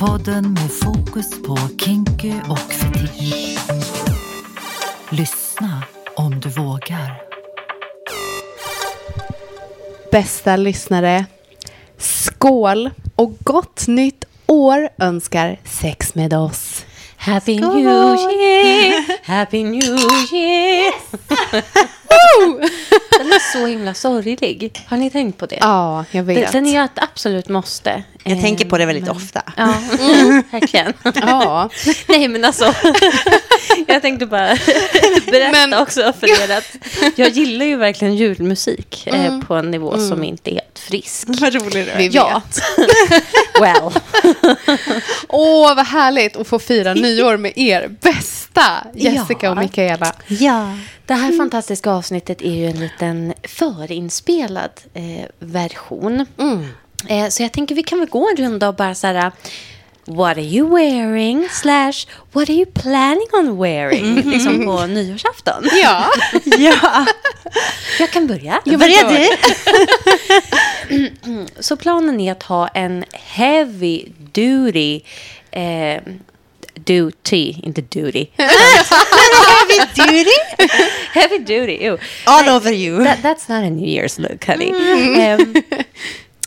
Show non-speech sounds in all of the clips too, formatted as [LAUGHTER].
Podden med fokus på kinky och fetisch. Lyssna om du vågar. Bästa lyssnare, skål och gott nytt år önskar sex med oss. Happy New Year, Happy New Year. [LAUGHS] Den är så himla sorglig. Har ni tänkt på det? Ja, jag Den, vet. den är ju ett absolut måste. Jag Eh, tänker på det väldigt men- ofta. Ja, [LAUGHS] mm, verkligen. Ja, [LAUGHS] Nej, men alltså. [LAUGHS] jag tänkte bara berätta Men- också för er att jag gillar ju verkligen julmusik eh, på en nivå som inte är helt frisk. Vad rolig du vi är. Ja. vet. Well. Åh, vad härligt att få fira nyår med er bästa Jessica Ja. och Mikaela. Ja. Det här fantastiska avsnittet är ju en liten förinspelad eh, version. Eh, så jag tänker vi kan väl gå en runda och bara så här... What are you wearing? Slash, what are you planning on wearing? Liksom på nyårsafton. [LAUGHS] Ja, [LAUGHS] ja. Jag kan börja. Ja, men Börja gör du. [LAUGHS] Så planen är att ha en heavy duty... Eh, duty, inte duty. Heavy duty. heavy duty, ew. All over you. That, that's not a New Year's look, honey. Um,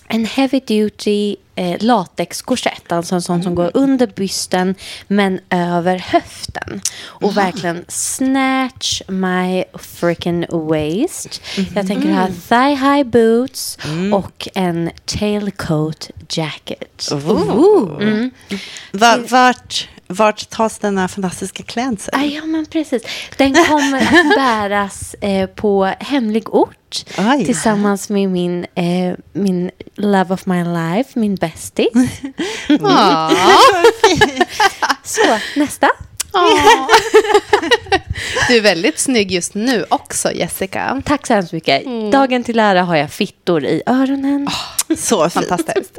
en heavy duty eh, latexkorsett, alltså en sån som går under bysten men över höften. Och verkligen snatch my freaking waist. Jag tänker ha thigh high boots och en tailcoat jacket. Ooh. Va, vart, vart tas denna fantastiska klädsel? Ah, ja, men precis. Den kommer att [LAUGHS] bäras eh, på hemlig ort Oj. tillsammans med min, eh, min love of my life, min bästis. Ja. [LAUGHS] Så, nästa. Ja. Du är väldigt snygg just nu också, Jessica. Tack så hemskt mycket. Dagen till ära har jag fittor i öronen. [LAUGHS] Så. Fantastiskt.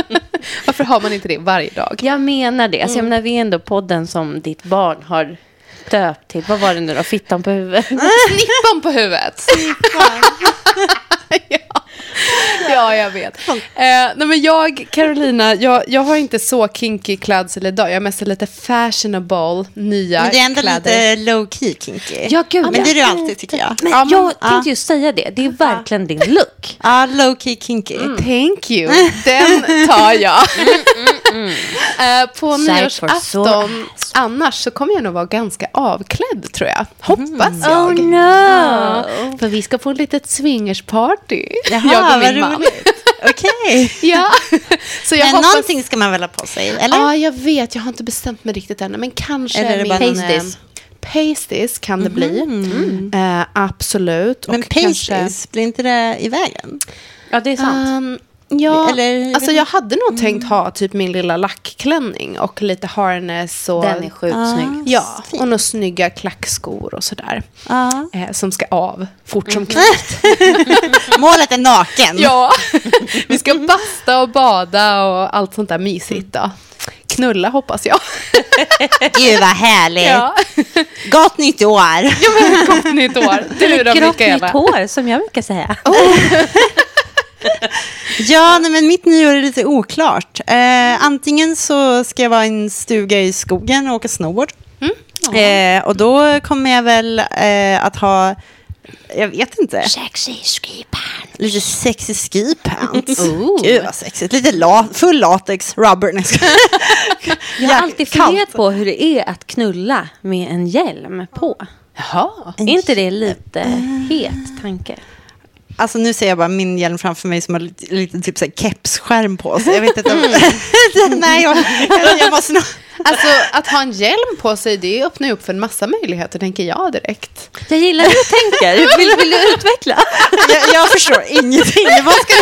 [LAUGHS] Varför har man inte det varje dag? Jag menar det. Så jag menar, vi är ändå podden som ditt barn har döpt till. Vad var det nu då? Fittan på huvudet? [LAUGHS] Snippan på huvudet. ja. [LAUGHS] ja, jag vet. Eh, nej, men jag, Carolina, jag, jag har inte så kinky klädsel idag. Jag har mest lite fashionable, nya Men det är ändå kläder. lite low key kinky. Ja, gud, Men ja. det är du alltid tycker jag. Men Ja, men- jag ja. tänkte just säga det. Det är verkligen din look. Ja, low key kinky. Thank you. Den tar jag. [LAUGHS] Eh, på Sight for sore nyårsafton, annars så kommer jag nog vara ganska avklädd tror jag. Hoppas jag. Oh no! För vi ska få ett litet swingersparty. Jaha, jag och vad min man. Okej. [LAUGHS] Ja. Så jag Men hoppas... någonting ska man väl ha på sig, eller? Ja, jag vet. Jag har inte bestämt mig riktigt än. Men kanske Eller är det min... bara någon, Pasties. Pasties kan det bli. Eh, absolut. Men Och kanske- pasties, blir inte det i vägen? Ja, det är sant. Um, ja, Eller- alltså jag hade nog tänkt ha typ min lilla lackklänning och lite harness och... Den är sjukt Ah. snygg. Ja, Fint. och några snygga klackskor och sådär. Ja. Eh, som ska av fort som kvickt. [LAUGHS] Målet är naken. Ja, [LAUGHS] vi ska basta och bada och allt sånt där mysigt då. Knulla hoppas jag. [LAUGHS] Gud vad härligt. Ja, Gott nytt år. gott nytt år. Du då Grått nytt Mikaela? hår, som jag brukar säga. [LAUGHS] Ja, nej, men mitt nyår är lite oklart. Eh, antingen så ska jag vara i en stuga i skogen och åka snowboard. Eh, och då kommer jag väl eh, att ha, jag vet inte, Sexy skipan. lite sexy ski pants. [LAUGHS] Ooh. Gud vad sexigt. Lite la- full latex, rubber. [LAUGHS] Jag har Ja, alltid funderat på hur det är att knulla med en hjälm på. Jaha. Är inte det lite het tanke? Alltså nu ser jag bara min hjälm framför mig som har lite, lite typ så kepsskärm på sig. Jag vet inte om... [LAUGHS] Nej, jag, jag, jag måste nog... Alltså att ha en hjälm på sig, det öppnar ju upp för en massa möjligheter, tänker jag direkt. Jag gillar hur du tänker. Vill, vill du utveckla? Jag, jag förstår ingenting. Vad, ska,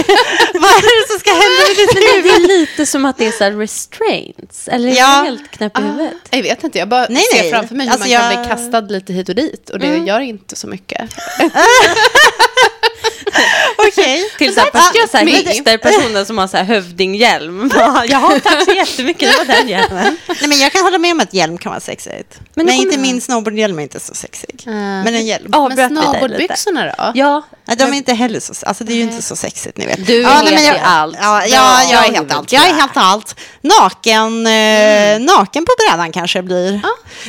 vad är det som ska hända med ditt huvud? det är lite som att det är så här restraints. Eller är Ja. jag helt knäpp i huvudet? Jag vet inte, jag bara Nej, ser nej. framför mig hur Alltså, man kan jag- bli kastad lite hit och dit och det gör inte så mycket. [LAUGHS] Okej. Till så här, så här me. hipsterpersoner som har så här hövdinghjälm. [LAUGHS] Jaha, tack så jättemycket. Det var den hjälmen. Nej, men jag kan hålla med om att hjälm kan vara sexigt. Men Men, inte min snowboardhjälm är inte så sexig. Men en hjälm. Ja, Men snowboardbyxorna då? Ja, Nej, de är inte heller så, alltså det är ju inte så sexigt ni vet. Du ja, vet men ju jag, allt. Ja, ja, Ja, jag är helt allt. Jag är helt allt. Naken, eh, naken på brädan kanske blir.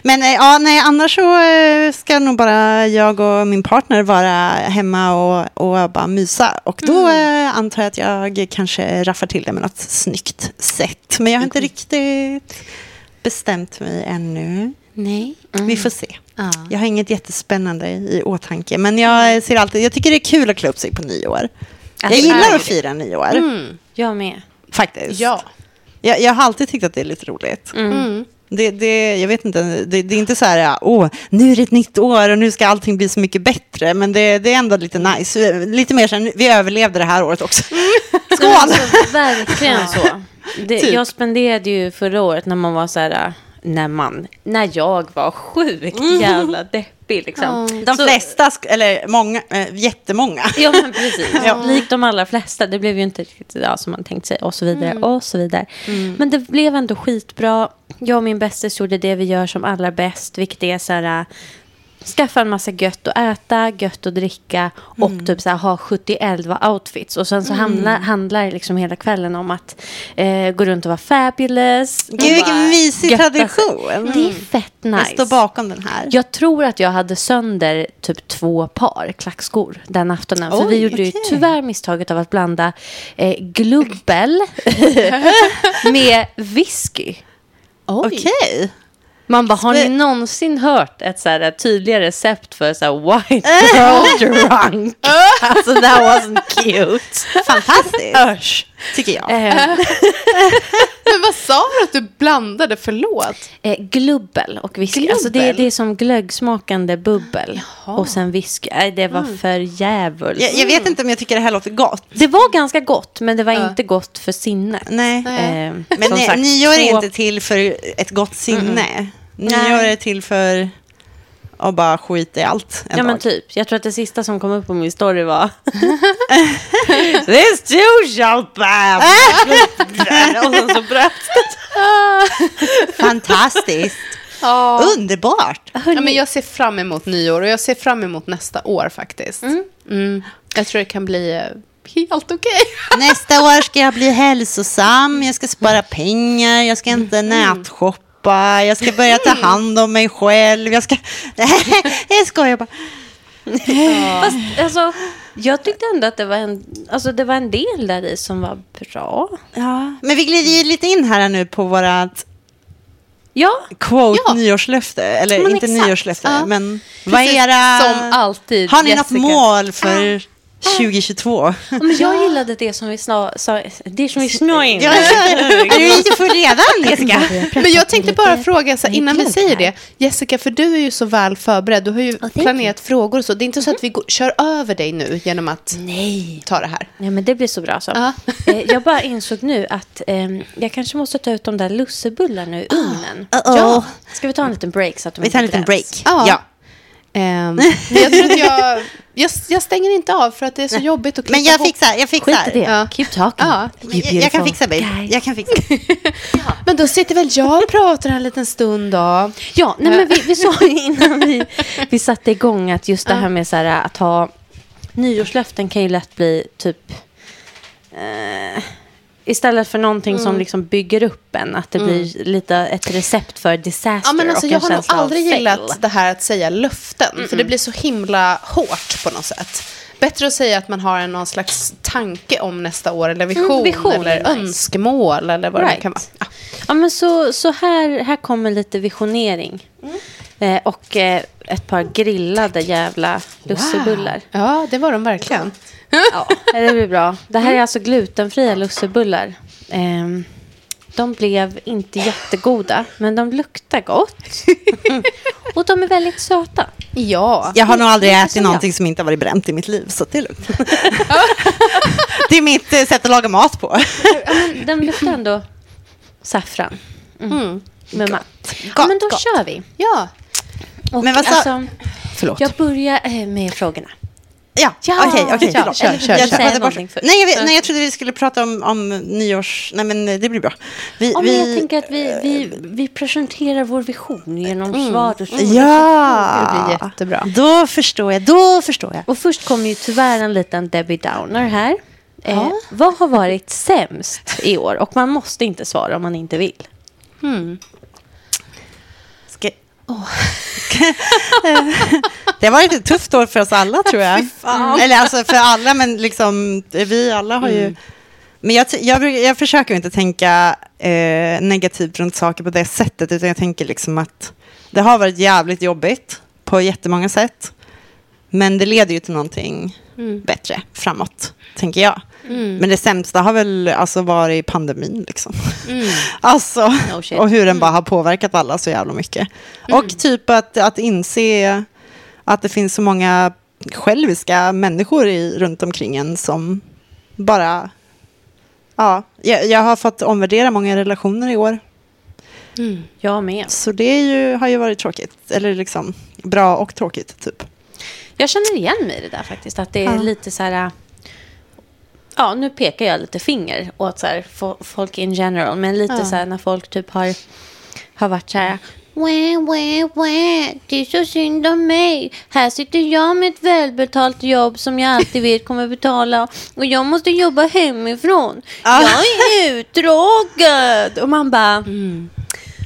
Men eh, ja, nej, annars så eh, ska nog bara jag och min partner vara hemma och, och bara mysa. Och då eh, antar jag att jag kanske raffar till det med något snyggt sätt. Men jag har inte riktigt bestämt mig ännu. Nej. Vi får se. Ja. Jag har inget jättespännande i åtanke, men jag ser alltid, jag tycker det är kul att klä upp sig på nyår. Jag Alltså, gillar är det att fira nyår, Jag med. faktiskt. Ja. Jag, jag har alltid tyckt att det är lite roligt. Mm. Det, det, jag vet inte, det, det är inte så här, åh, nu är det ett nytt år och nu ska allting bli så mycket bättre, men det, det är ändå lite nice. Lite mer så här, vi överlevde det här året också. Skål! Alltså, verkligen så. [LAUGHS] Det, Typ. Jag spenderade ju förra året när man var så här, när man, när jag var sjukt jävla deppig liksom. De Så- flesta, eller många, äh, jättemånga. [LAUGHS] Ja, men precis. Likt de allra flesta. Det blev ju inte riktigt ja, som man tänkt sig och så vidare och så vidare. Men det blev ändå skitbra. Jag och min bästis gjorde det vi gör som allra bäst, vilket är så här skaffa en massa gött att äta, gött att dricka och typ så här, ha 70-11 outfits. Och sen så handlar, handlar liksom hela kvällen om att eh, gå runt och vara fabulous. Gud, vilken mysig götta tradition. Det är fett Jag nice. står bakom den här. Jag tror att jag hade sönder typ två par klackskor den aftonen. För Oj, vi gjorde ju okej. tyvärr misstaget av att blanda eh, glubbel [LAUGHS] [LAUGHS] med whisky. Okej. Man bara, har ni någonsin hört ett så här tydliga recept för så här white [LAUGHS] girl drunk? [LAUGHS] alltså that wasn't cute. [LAUGHS] Fantastiskt, tycker jag. Men vad sa du att du blandade? Förlåt. eh, glubbel och whisky. Alltså det, Glubbel? det är som glöggsmakande bubbel. Och sen whisky. Nej, det var för djävulskt. Jag, jag vet inte om jag tycker det här låter gott. Det var ganska gott, men det var inte gott för sinnet. Nej. Eh, Men ni- sagt, nyår är två- inte till för ett gott sinne. Nyår Nej. är till för att bara skita i allt en Ja, men dag. typ. Jag tror att det sista som kom upp på min story var... [LAUGHS] [LAUGHS] This too shall pass. [LAUGHS] Och sen så bröt Fantastiskt. Ja. Underbart. Ja, men jag ser fram emot nyår och jag ser fram emot nästa år faktiskt. Mm. Jag tror det kan bli eh, helt okej. Nästa år ska jag bli hälsosam, jag ska spara pengar, jag ska inte nätshoppa, jag ska börja ta hand om mig själv, jag ska... [LAUGHS] jag skojar bara. Fast alltså, jag tyckte ändå att det var, en, alltså, det var en del där i som var bra. Ja. Men vi glider ju lite in här nu på vårat Ja, quote Ja. nyårslöfte. Eller Men inte exakt. nyårslöfte, Ja. men vad är Precis era... som alltid, Har ni Jessica. något mål för 2022? men jag gillade det som vi sa, det som vi snöade in. Ja, är du lite [LAUGHS] full redan, Jessica? Men jag tänkte bara fråga, så innan vi säger det. Jessica, för du är ju så väl förberedd. Du har ju thank planerat frågor och så. Det är inte så att vi går, kör över dig nu genom att Nej. ta det här. Ja, men det blir så bra så. Ja. [LAUGHS] Eh, jag bara insåg nu att ehm, jag kanske måste ta ut de där lussebullarna ur ugnen. Uh-oh. Ja. Ska vi ta en liten break så att de Vi tar en liten break. Ja. Ja. Men jag tror att jag, [LAUGHS] jag... Jag stänger inte av för att det är så jobbigt att klippa Men jag ihop. fixar, jag Skit fixar. i det. Ja. Keep talking. Ja. Jag, jag kan fixa, babe. guy. Jag kan fixa. [LAUGHS] Men då sitter väl jag och pratar en liten stund då. Ja, nej, men vi, vi sa ju [LAUGHS] innan vi, vi satte igång att just det här med så här, att ha nyårslöften kan ju lätt bli typ eh, istället för någonting som liksom bygger upp en, att det blir lite ett recept för disaster Ja, men alltså, och jag har nog aldrig gillat det här att säga löften. För det blir så himla hårt på något sätt. Bättre att säga att man har en någon slags tanke om nästa år. Eller vision, Mm, vision är eller nice. önskemål. Eller vad det Right. kan vara. Ja. Ja, men så, så här, här kommer lite visionering. Mm. Eh, och eh, ett par grillade jävla lussebullar. ja, det var de verkligen. Ja, det blir bra. Det här är alltså glutenfria lussebullar. Ehm, de blev inte jättegoda, men de luktar gott. [LAUGHS] Och de är väldigt söta. Ja. Jag har nog aldrig ätit någonting som inte har varit bränt i mitt liv, så det är lugnt. [LAUGHS] det är mitt eh, sätt att laga mat på. Ja, men de luktar ändå saffran. Mm. Med matt. Ja, Gott, men då gott. kör vi. ja. Och Men vad sa- alltså, Förlåt. jag börjar eh, med frågorna. Ja, Ja, okej, okej, ja, förlåt. eller kör, kör, jag kör. bort. Nej, jag, vet- nej, jag trodde vi skulle prata om, om nyårs... Nej, men det blir bra. Vi, Ja, vi, jag tänker att vi, vi, vi presenterar vår vision genom svar och. Det Ja, blir jättebra. då förstår jag. Då förstår jag. Och först kommer ju tyvärr en liten Debbie Downer här. Eh, vad har varit sämst i år? Och man måste inte svara om man inte vill. Ska... [LAUGHS] det varit ett tufft år för oss alla, tror jag. Eller alltså för alla, men liksom vi alla har ju... Men jag, jag, jag försöker inte tänka eh, negativt runt saker på det sättet, utan jag tänker liksom att det har varit jävligt jobbigt på jättemånga sätt. Men det leder ju till någonting bättre framåt, tänker jag. Men det sämsta har väl alltså varit pandemin. Liksom. [LAUGHS] Alltså, No och hur den bara har påverkat alla så jävla mycket. Och typ att, att inse att det finns så många själviska människor i, runt omkring en som bara... Ja, jag, jag har fått omvärdera många relationer i år. Jag med. Så det är ju, har ju varit tråkigt. Eller liksom bra och tråkigt, typ. Jag känner igen mig i det där faktiskt. Att det är Ja. lite så här... Ja, nu pekar jag lite finger åt så här, fo- folk in general. Men lite Ja. så här när folk typ har, har varit så här... Wah, wah, wah. Det är så synd om mig. Här sitter jag med ett välbetalt jobb som jag alltid vet kommer betala. Och jag måste jobba hemifrån. Ah. Jag är uttråkad. Och man bara...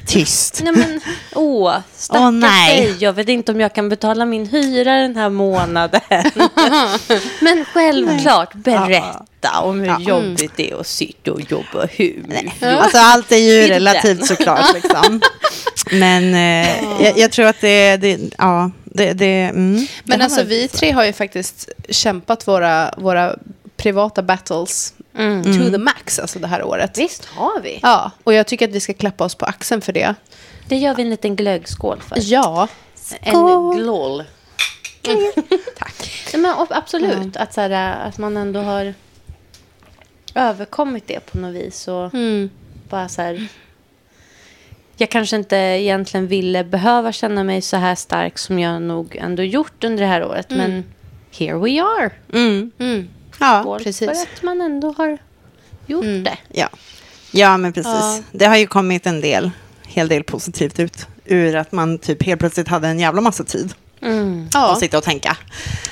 Tyst. Nej men, åh, stackars Åh, nej. dig. Jag vet inte om jag kan betala min hyra den här månaden. [LAUGHS] men självklart, berätta om hur jobbigt det är att sitta och jobba hur Alltså allt är ju relativt såklart. Liksom. Men eh, jag, jag tror att det, det ja, det, det, mm, Men alltså vi tre har ju faktiskt kämpat våra, våra privata battles Mm. to the max alltså det här året. Visst har vi. Ja, och jag tycker att vi ska klappa oss på axeln för det. Det gör vi en liten glöggskål för. Ja. En glål. [LAUGHS] Tack. Nej, men, absolut, att, så här, att man ändå har överkommit det på något vis. Och Mm. bara så här... Jag kanske inte egentligen ville behöva känna mig så här stark som jag nog ändå gjort under det här året. Men here we are. Mm, Mm. Ja, precis. för att man ändå har gjort det. ja. ja, men precis. Ja. Det har ju kommit en del, hel del positivt ut ur att man typ helt plötsligt hade en jävla massa tid Mm. Ja, att sitta och tänka.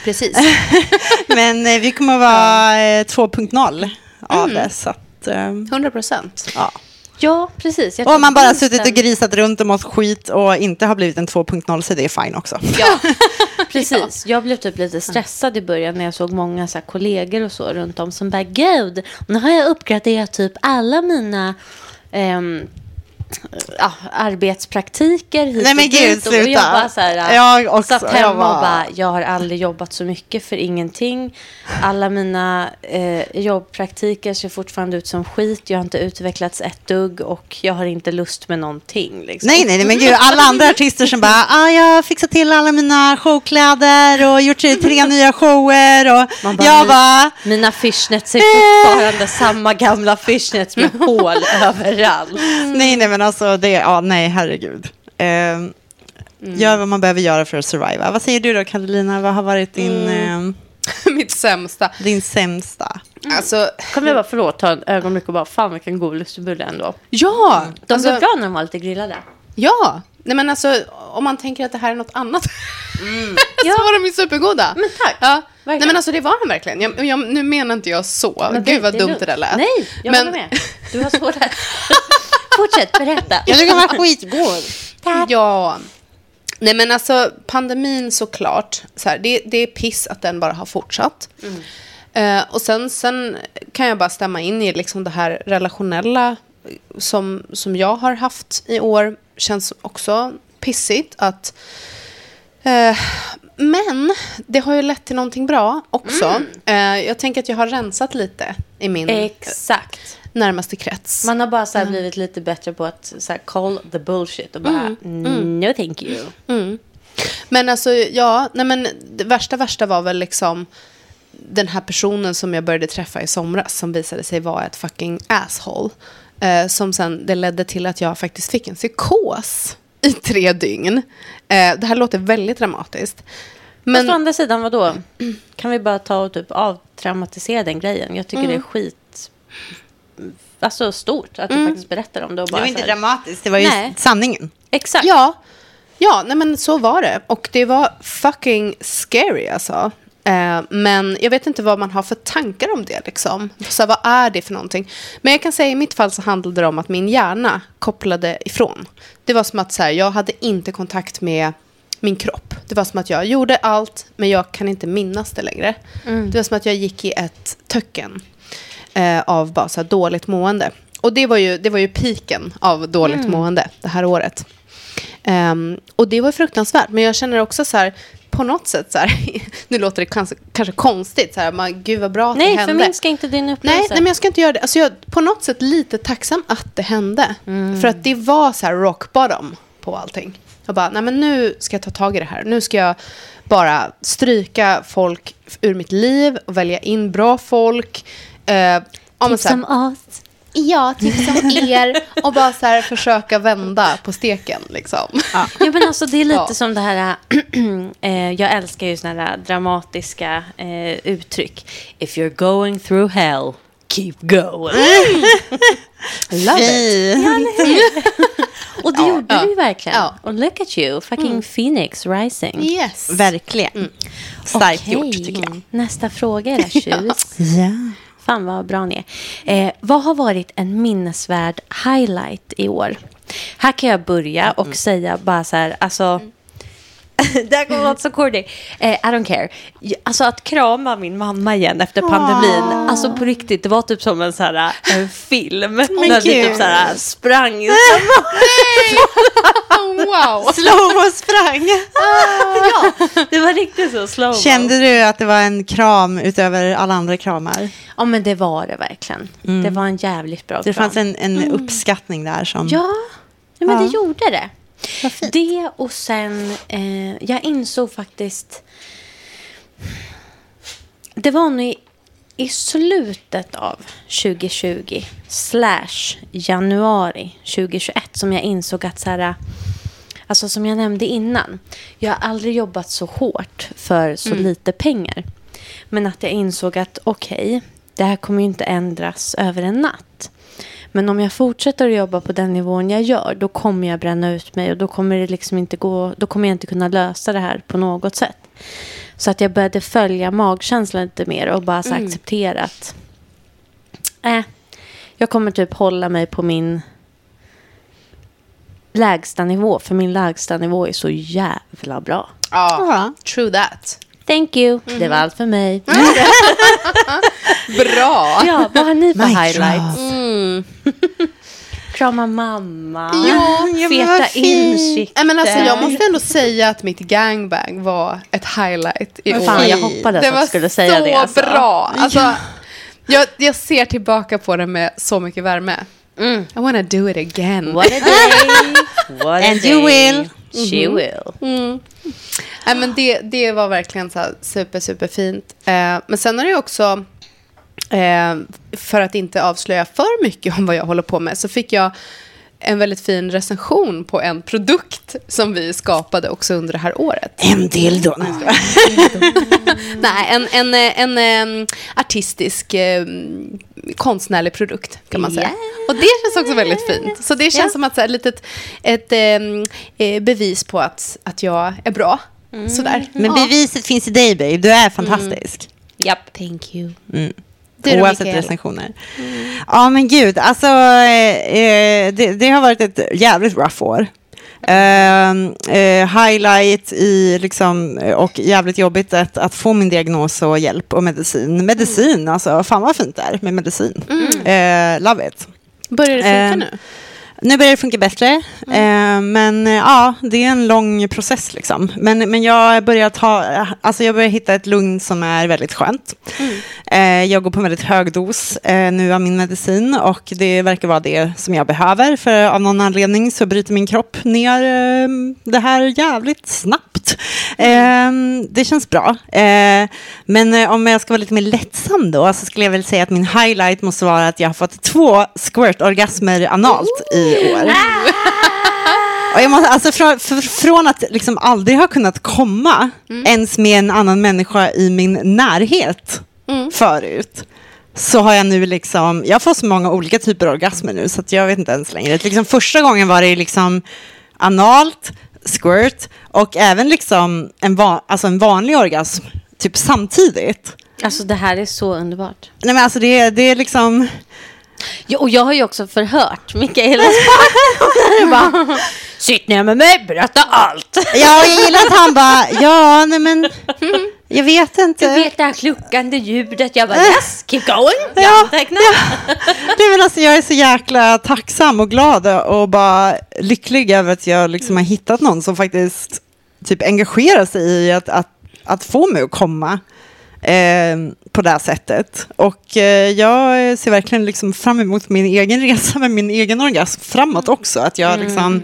precis. [LAUGHS] Men eh, vi kommer att vara eh, 2.0 av det. Så att, eh, 100 procent. ja. Ja, precis. Och om man bara suttit och grisat runt och mått skit och inte har blivit en 2.0 så är det fine också. Ja, [LAUGHS] [LAUGHS] precis. Jag blev typ lite stressad i början när jag såg många så kollegor och så runt om som bara gud, nu har jag uppgraderat typ alla mina ehm, ja, arbetspraktiker hit Nej, men och gud, dit. Och jag bara så här, Jag också. satt hemma Jag och bara- bara, jag har aldrig jobbat så mycket för ingenting. Alla mina eh, jobbpraktiker ser fortfarande ut som skit. Jag har inte utvecklats ett dugg och jag har inte lust med någonting. Liksom. Nej, nej, nej, men gud, alla andra [LAUGHS] artister som bara, ah, jag har fixat till alla mina showkläder och gjort tre [LAUGHS] nya shower och Man bara, jag "Mi- bara, Mina fishnets är fortfarande samma gamla fishnets med hål [LAUGHS] överallt. nej, nej, men alltså, det, ja, nej, herregud. Eh, Gör vad man behöver göra för att surviva. Vad säger du då, Carolina? Vad har varit din, eh, [LAUGHS] Mitt sämsta. din sämsta? Alltså, Kan vi bara, förlåt, ta en ögonblick och bara, fan vilken god lussebullar ändå. ja. De alltså, blir bra när de var lite grillade. Ja. Nej men alltså, om man tänker att det här är något annat. [LAUGHS] Ja. så var de ju supergoda. Men tack. Ja. Verkligen. Nej men alltså det var de verkligen. Jag, jag, nu menar inte jag så. Men Gud vad dumt det där lät. Nej, jag Men- håller med. [LAUGHS] Du har svårt här. [LAUGHS] Fortsätt, berätta. Jag tycker den var skitgod. Ja. Nej men alltså pandemin såklart. Så här, det, det är piss att den bara har fortsatt. Eh, och sen, sen kan jag bara stämma in i liksom det här relationella som, som jag har haft i år. Känns också pissigt att Eh, men det har ju lett till någonting bra också. Eh, jag tänker att jag har rensat lite i min Exakt. närmaste krets. Man har bara så här blivit lite bättre på att så call the bullshit och bara, no thank you. Mm. Men alltså, ja, nej men det värsta värsta var väl liksom den här personen som jag började träffa i somras som visade sig vara ett fucking asshole. Eh, som sen, det ledde till att jag faktiskt fick en psykos i tre dygn. Eh, det här låter väldigt dramatiskt. Men, Fast å andra sidan, vadå? Kan vi bara ta och typ avtraumatisera den grejen? Jag tycker det är skit... Alltså stort att du faktiskt berättar om det. Och Det bara var så inte här- dramatiskt, det var ju Nej. sanningen. Exakt. ja, ja nej men så var det. Och det var fucking scary alltså. Eh, men jag vet inte vad man har för tankar om det. Liksom. Så här, vad är det för någonting? Men jag kan säga i mitt fall så handlade det om att min hjärna kopplade ifrån. Det var som att så här, jag hade inte kontakt med min kropp. Det var som att jag gjorde allt, men jag kan inte minnas det längre. Det var som att jag gick i ett töcken eh, av bara så dåligt mående. Och det var ju, det var ju piken av dåligt mående det här året. Ehm, och det var fruktansvärt, men jag känner också så här, på något sätt så här, [LAUGHS] nu låter det kanske, kanske konstigt, så här, man, gud vad bra att Nej, det hände. förminska inte din Nej, upplevelse. nej, men jag ska inte göra det. Alltså jag är på något sätt lite tacksam att det hände. För att det var så här rock bottom på allting. Jag bara, nej men nu ska jag ta tag i det här. Nu ska jag bara stryka folk ur mitt liv och välja in bra folk. Eh, Typ som oss. Ja, typ som [LAUGHS] er. Och bara så här försöka vända på steken liksom. Ja, men alltså, det är lite Ja. som det här... [CLEARS THROAT] eh, jag älskar ju såna här dramatiska eh, uttryck. If you're going through hell, keep going. [LAUGHS] Love it. Fy. [LAUGHS] Och det gjorde ja. du ju verkligen. Ja. Och look at you, fucking Phoenix rising. Yes. Verkligen. Starkt Okej. gjort, tycker jag. Nästa fråga, era tjus. Ja. Fan vad bra ni är. Eh, vad har varit en minnesvärd highlight i år? Här kan jag börja och säga bara så här, alltså... [LAUGHS] det här kommer låta så corny. Eh, I don't care. Alltså att krama min mamma igen efter pandemin. Alltså på riktigt, det var typ som en, så här, en film. när vi typ så här, sprang. Oh, [LAUGHS] [LAUGHS] wow. [LAUGHS] Slow sprang. ja, det var riktigt så slow Kände du att det var en kram utöver alla andra kramar? Ja, men det var det verkligen. Det var en jävligt bra Det kram. fanns en, en uppskattning där som... Ja, ja men Ja. det gjorde det. Det och sen, eh, jag insåg faktiskt, det var nog i, i slutet av 2020 slash januari 2021 som jag insåg att så här, alltså som jag nämnde innan, jag har aldrig jobbat så hårt för så lite pengar. Men att jag insåg att okej, det här kommer ju inte ändras över en natt. Men om jag fortsätter att jobba på den nivån jag gör, då kommer jag bränna ut mig och då kommer det liksom inte gå, då kommer jag inte kunna lösa det här på något sätt. Så att jag började följa magkänslan lite mer och bara så acceptera att äh, jag kommer typ hålla mig på min lägsta nivå, för min lägsta nivå är så jävla bra. Ja, Ja. true that. Thank you, det var allt för mig. [LAUGHS] Bra. Ja, vad har ni för highlights? Mm. Krama mamma. Ja, ja, Feta insikter. Men alltså, jag måste ändå säga att mitt gangbang var ett highlight i år. fan, jag hoppades det att var du skulle säga så det. Alltså. bra. Alltså, jag, jag ser tillbaka på det med så mycket värme. Mm. I wanna do it again. What a day. [LAUGHS] What a And you day. will. She will. Mm. Nej, men det, det var verkligen så super, super fint. Eh, men sen har det också, eh, för att inte avslöja för mycket om vad jag håller på med, så fick jag en väldigt fin recension på en produkt som vi skapade också under det här året. En dildo. Nej. [LAUGHS] Nej, en, en, en, em, artistisk eh, konstnärlig produkt kan man säga. Yeah. Och det känns också väldigt fint. Så det känns Ja. som att så här, litet, ett em, eh, bevis på att, att jag är bra. Sådär. Men Ja. beviset finns i dig, babe. Du är fantastisk. Japp. Thank you. Mm. Oavsett Mikael? recensioner. Ja, men gud. Alltså, eh, eh, det, det har varit ett jävligt rough år. Eh, eh, highlight i liksom, eh, och jävligt jobbigt att, att få min diagnos och hjälp och medicin. Medicin, alltså fan vad fint det är med medicin. Eh, love it. Börjar det funka Eh, nu? Nu börjar det funka bättre, eh, men eh, ja, det är en lång process liksom. Men, men jag har börjat ha, alltså jag börjar hitta ett lugn som är väldigt skönt. Eh, jag går på en väldigt hög dos eh, nu av min medicin och det verkar vara det som jag behöver. För av någon anledning så bryter min kropp ner eh, det här jävligt snabbt. Eh, det känns bra. Men om jag ska vara lite mer lättsam då så skulle jag väl säga att min highlight måste vara att jag har fått två squirt-orgasmer analt i år. Och jag måste, alltså från, från att liksom aldrig ha kunnat komma ens med en annan människa i min närhet förut så har jag nu liksom, jag får så många olika typer av orgasmer nu så att jag vet inte ens längre. Liksom första gången var det liksom analt, squirt och även liksom en, va, alltså en vanlig orgasm typ samtidigt. Alltså det här är så underbart. Nej men alltså det, det är liksom... Ja, och jag har ju också förhört Mikaelas partner. [LAUGHS] Sitt ner med mig, berätta allt. Ja, jag gillar att han bara, ja, nej men, jag vet inte. Du vet det här kluckande ljudet. Jag bara yes, keep going. Ja, Jag antecknar. Nej, men alltså, jag är så jäkla tacksam och glad och bara lycklig över att jag liksom har hittat någon som faktiskt typ engagerar sig i att, att, att få mig att komma eh, på det här sättet. Och eh, jag ser verkligen liksom fram emot min egen resa med min egen orgasm framåt också. Att jag liksom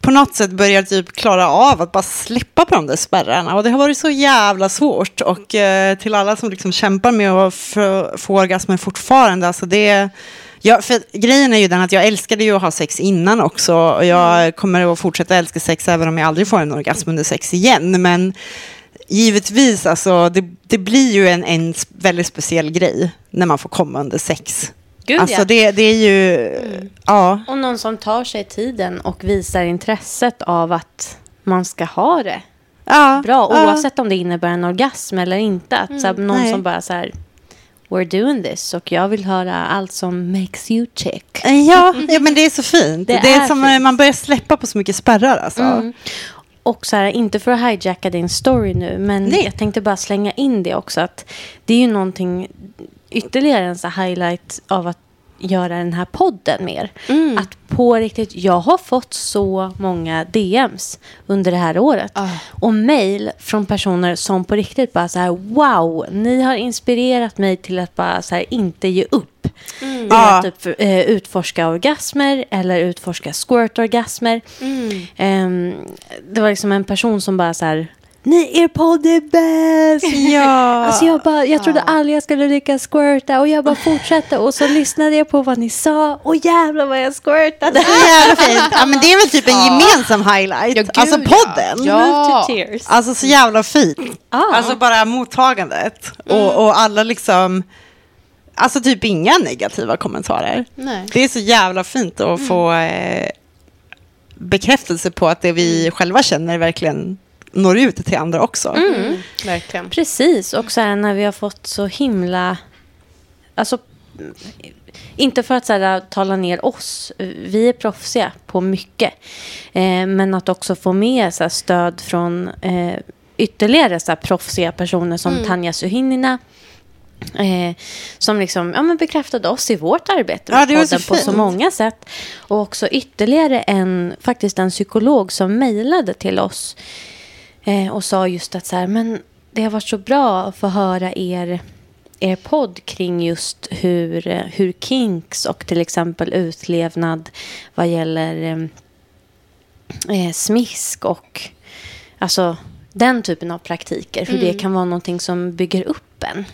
på något sätt börjar typ klara av att bara släppa på de där spärrarna. Och det har varit så jävla svårt. Och eh, till alla som liksom kämpar med att få, orgasmer fortfarande, alltså det Ja, för grejen är ju den att jag älskade ju att ha sex innan också och jag kommer att fortsätta älska sex även om jag aldrig får en orgasm under sex igen. Men givetvis, alltså, det, det blir ju en, en väldigt speciell grej när man får komma under sex. Gud, alltså ja. det, det är ju, ja. Och någon som tar sig tiden och visar intresset av att man ska ha det ja bra. ja. Oavsett om det innebär en orgasm eller inte. Att, så här, någon nej. som bara så här, we're doing this och jag vill höra allt som makes you check. Ja, ja, men det är så fint. Det Det, är, är som fint. man börjar släppa på så mycket spärrar. Alltså. Mm. Och så här, inte för att hijacka din story nu, men Nej. jag tänkte bara slänga in det också. att Det är ju någonting, ytterligare en så highlight av att göra den här podden mer. Mm. Att på riktigt, jag har fått så många DMs under det här året. Ah. Och mail från personer som på riktigt bara så här, wow, ni har inspirerat mig till att bara så här, inte ge upp. I Ja. att typ, eh, utforska orgasmer eller utforska squirt-orgasmer. Ehm, det var liksom en person som bara så här, ni, er podd är bäst! [LAUGHS] Ja. Alltså jag, bara, jag trodde aldrig jag skulle lyckas squirta och jag bara [LAUGHS] fortsatte och så lyssnade jag på vad ni sa och jävlar vad jag squirtade. Så jävla fint. Ja, men det är väl typ en gemensam highlight. Ja, gud, alltså ja. podden. Ja. Alltså så jävla fint. Ja. Alltså bara mottagandet. Och, och alla liksom... Alltså typ inga negativa kommentarer. Nej. Det är så jävla fint att få eh, bekräftelse på att det vi själva känner verkligen når ut till andra också. Mm, verkligen. Precis, och så här, när vi har fått så himla... Alltså, mm, inte för att så här, tala ner oss, vi är proffsiga på mycket. Eh, men att också få med så här, stöd från eh, ytterligare så här, proffsiga personer som Tanja Suhinina. Eh, som liksom, ja, men bekräftade oss i vårt arbete Ja, med det var så podden på så många sätt. Och också ytterligare en, faktiskt en psykolog som mejlade till oss eh, och sa just att så här, men det har varit så bra att få höra er, er podd kring just hur, hur kinks och till exempel utlevnad vad gäller eh, eh, smisk och alltså den typen av praktiker. Hur det kan vara någonting som bygger upp en.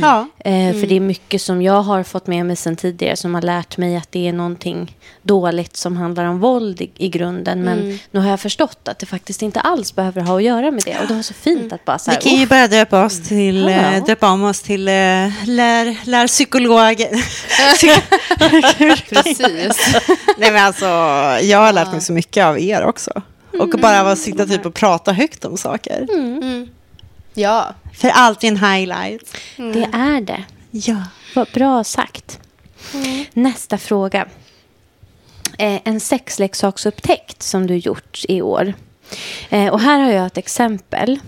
Ja. Eh, För det är mycket som jag har fått med mig sen tidigare som har lärt mig att det är någonting dåligt som handlar om våld i, i grunden. Men nu har jag förstått att det faktiskt inte alls behöver ha att göra med det. Och det var så fint att bara så Vi här, kan ju "Uff, börja döpa oss till, eh, Ja. döpa om oss till eh, lär, lär psykologer. [LAUGHS] Precis. Nej men alltså, jag har lärt mig så mycket av er också. Och bara av att sitta typ och prata högt om saker. Ja. För alltid en highlight. det är det. Ja. Vad bra sagt. Nästa fråga. Eh, en sexleksaksupptäckt som du gjort i år. Eh, och här har jag ett exempel.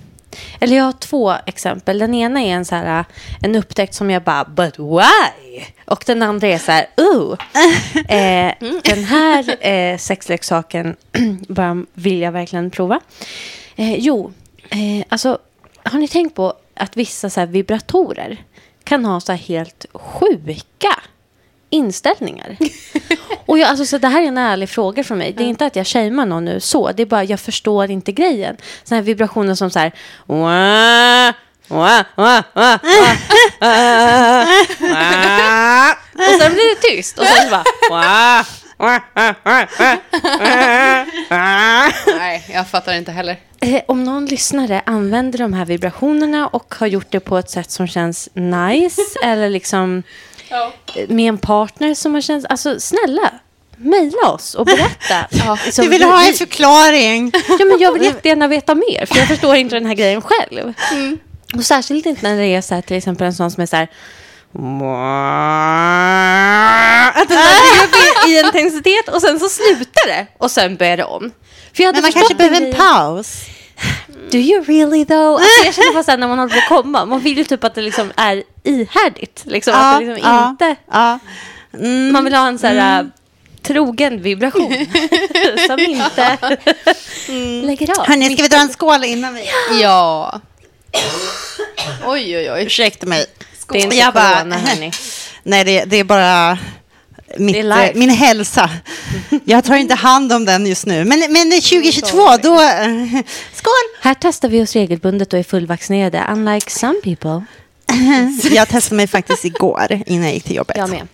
Eller jag har två exempel. Den ena är en, så här, en upptäckt som jag bara, but why? Och den andra är så här, ooh. [LAUGHS] Eh, den här eh, sexleksaken [CLEARS THROAT] bara vill jag verkligen prova. Eh, jo, eh, alltså har ni tänkt på att vissa så vibratorer kan ha så helt sjuka inställningar? [LAUGHS] Och jag, alltså, så det här är en ärlig fråga från mig. Det är inte att jag shamear någon nu så. Det är bara jag förstår inte grejen. Såna här vibrationer som så här... [LAUGHS] Och sen blir det tyst. Och sen bara... Nej, jag fattar inte heller. Eh, om någon lyssnare använder de här vibrationerna och har gjort det på ett sätt som känns nice [LAUGHS] eller liksom eh, med en partner som har känts... Alltså snälla, mejla oss och berätta. [LAUGHS] Liksom, Du vill vi- ha en förklaring. Ja, men jag vill jättegärna veta mer, för jag förstår inte den här grejen själv. Och särskilt inte när det är så här, till exempel en sån som är så här... Att den där går upp i, intensitet och sen så slutar det och sen börjar det om. För jag hade Men man kanske behöver en paus. Do you really though? Alltså jag känner bara så här, när man håller på att komma, man vill ju typ att det liksom är ihärdigt. Liksom, att det liksom ja, inte... ja. Mm. Man vill ha en så här äh, trogen vibration [LAUGHS] som inte lägger av. Hörni, ska vi dra en skål innan vi... Ja. Oj, oj, oj. Ursäkta mig. Det är inte Jag bara- corona, hörni. [LAUGHS] Nej, det, det är bara mitt, är eh, min hälsa. Jag tar inte hand om den just nu. Men, men 2022, då... eh, Skål! Här testar vi oss regelbundet och är fullvaccinerade, unlike some people. [LAUGHS] Jag testade mig faktiskt igår innan jag gick till jobbet. Jag med.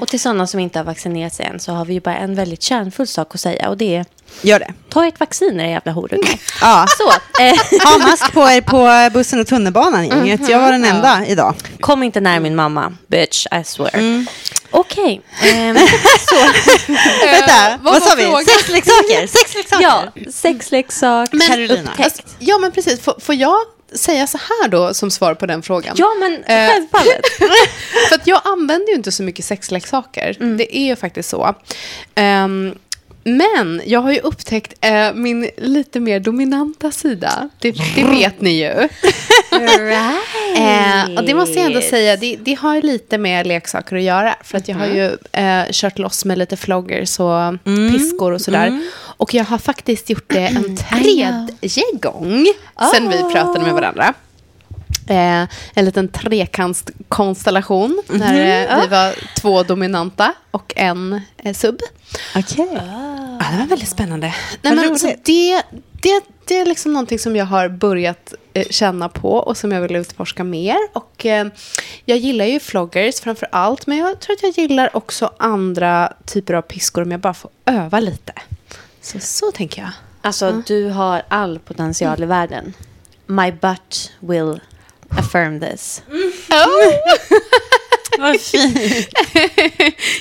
Och till sådana som inte har vaccinerat sig än så har vi ju bara en väldigt kärnfull sak att säga och det är Gör det. ta ert vaccin era jävla horungar. Ja. Så, eh, [LAUGHS] Ha mask på er på bussen och tunnelbanan, gänget. Jag var den enda idag. kom inte nära min mamma, bitch, I swear. Okej, ehm, [LAUGHS] så. Vänta, vad, vad sa vi? Sexleksaker! [LAUGHS] Sexleksaker! Ja, sexleksak. Men, Carolina. Alltså, ja, men precis. Får, får jag säga så här då som svar på den frågan? Ja, men Eh, självfallet. [LAUGHS] För att jag använder ju inte så mycket sexleksaker. Det är ju faktiskt så. Ehm, men jag har ju upptäckt eh, min lite mer dominanta sida. Det, det vet ni ju. Eh, och det måste jag ändå säga, det, det har ju lite med leksaker att göra. För att jag har ju eh, kört loss med lite floggers och piskor och sådär. Och jag har faktiskt gjort det en tredje gång sen vi pratade med varandra. Eh, en liten trekantskonstellation när eh, vi var två dominanta och en eh, sub. Okej. Ja, det var väldigt spännande. Nej, men, så roligt. det, det, det är liksom någonting som jag har börjat eh, känna på och som jag vill utforska mer. Och, eh, jag gillar ju floggers framför allt, men jag tror att jag gillar också andra typer av piskor om jag bara får öva lite. Så, så tänker jag. Alltså, du har all potential i världen. My butt will affirm this. Vad fint.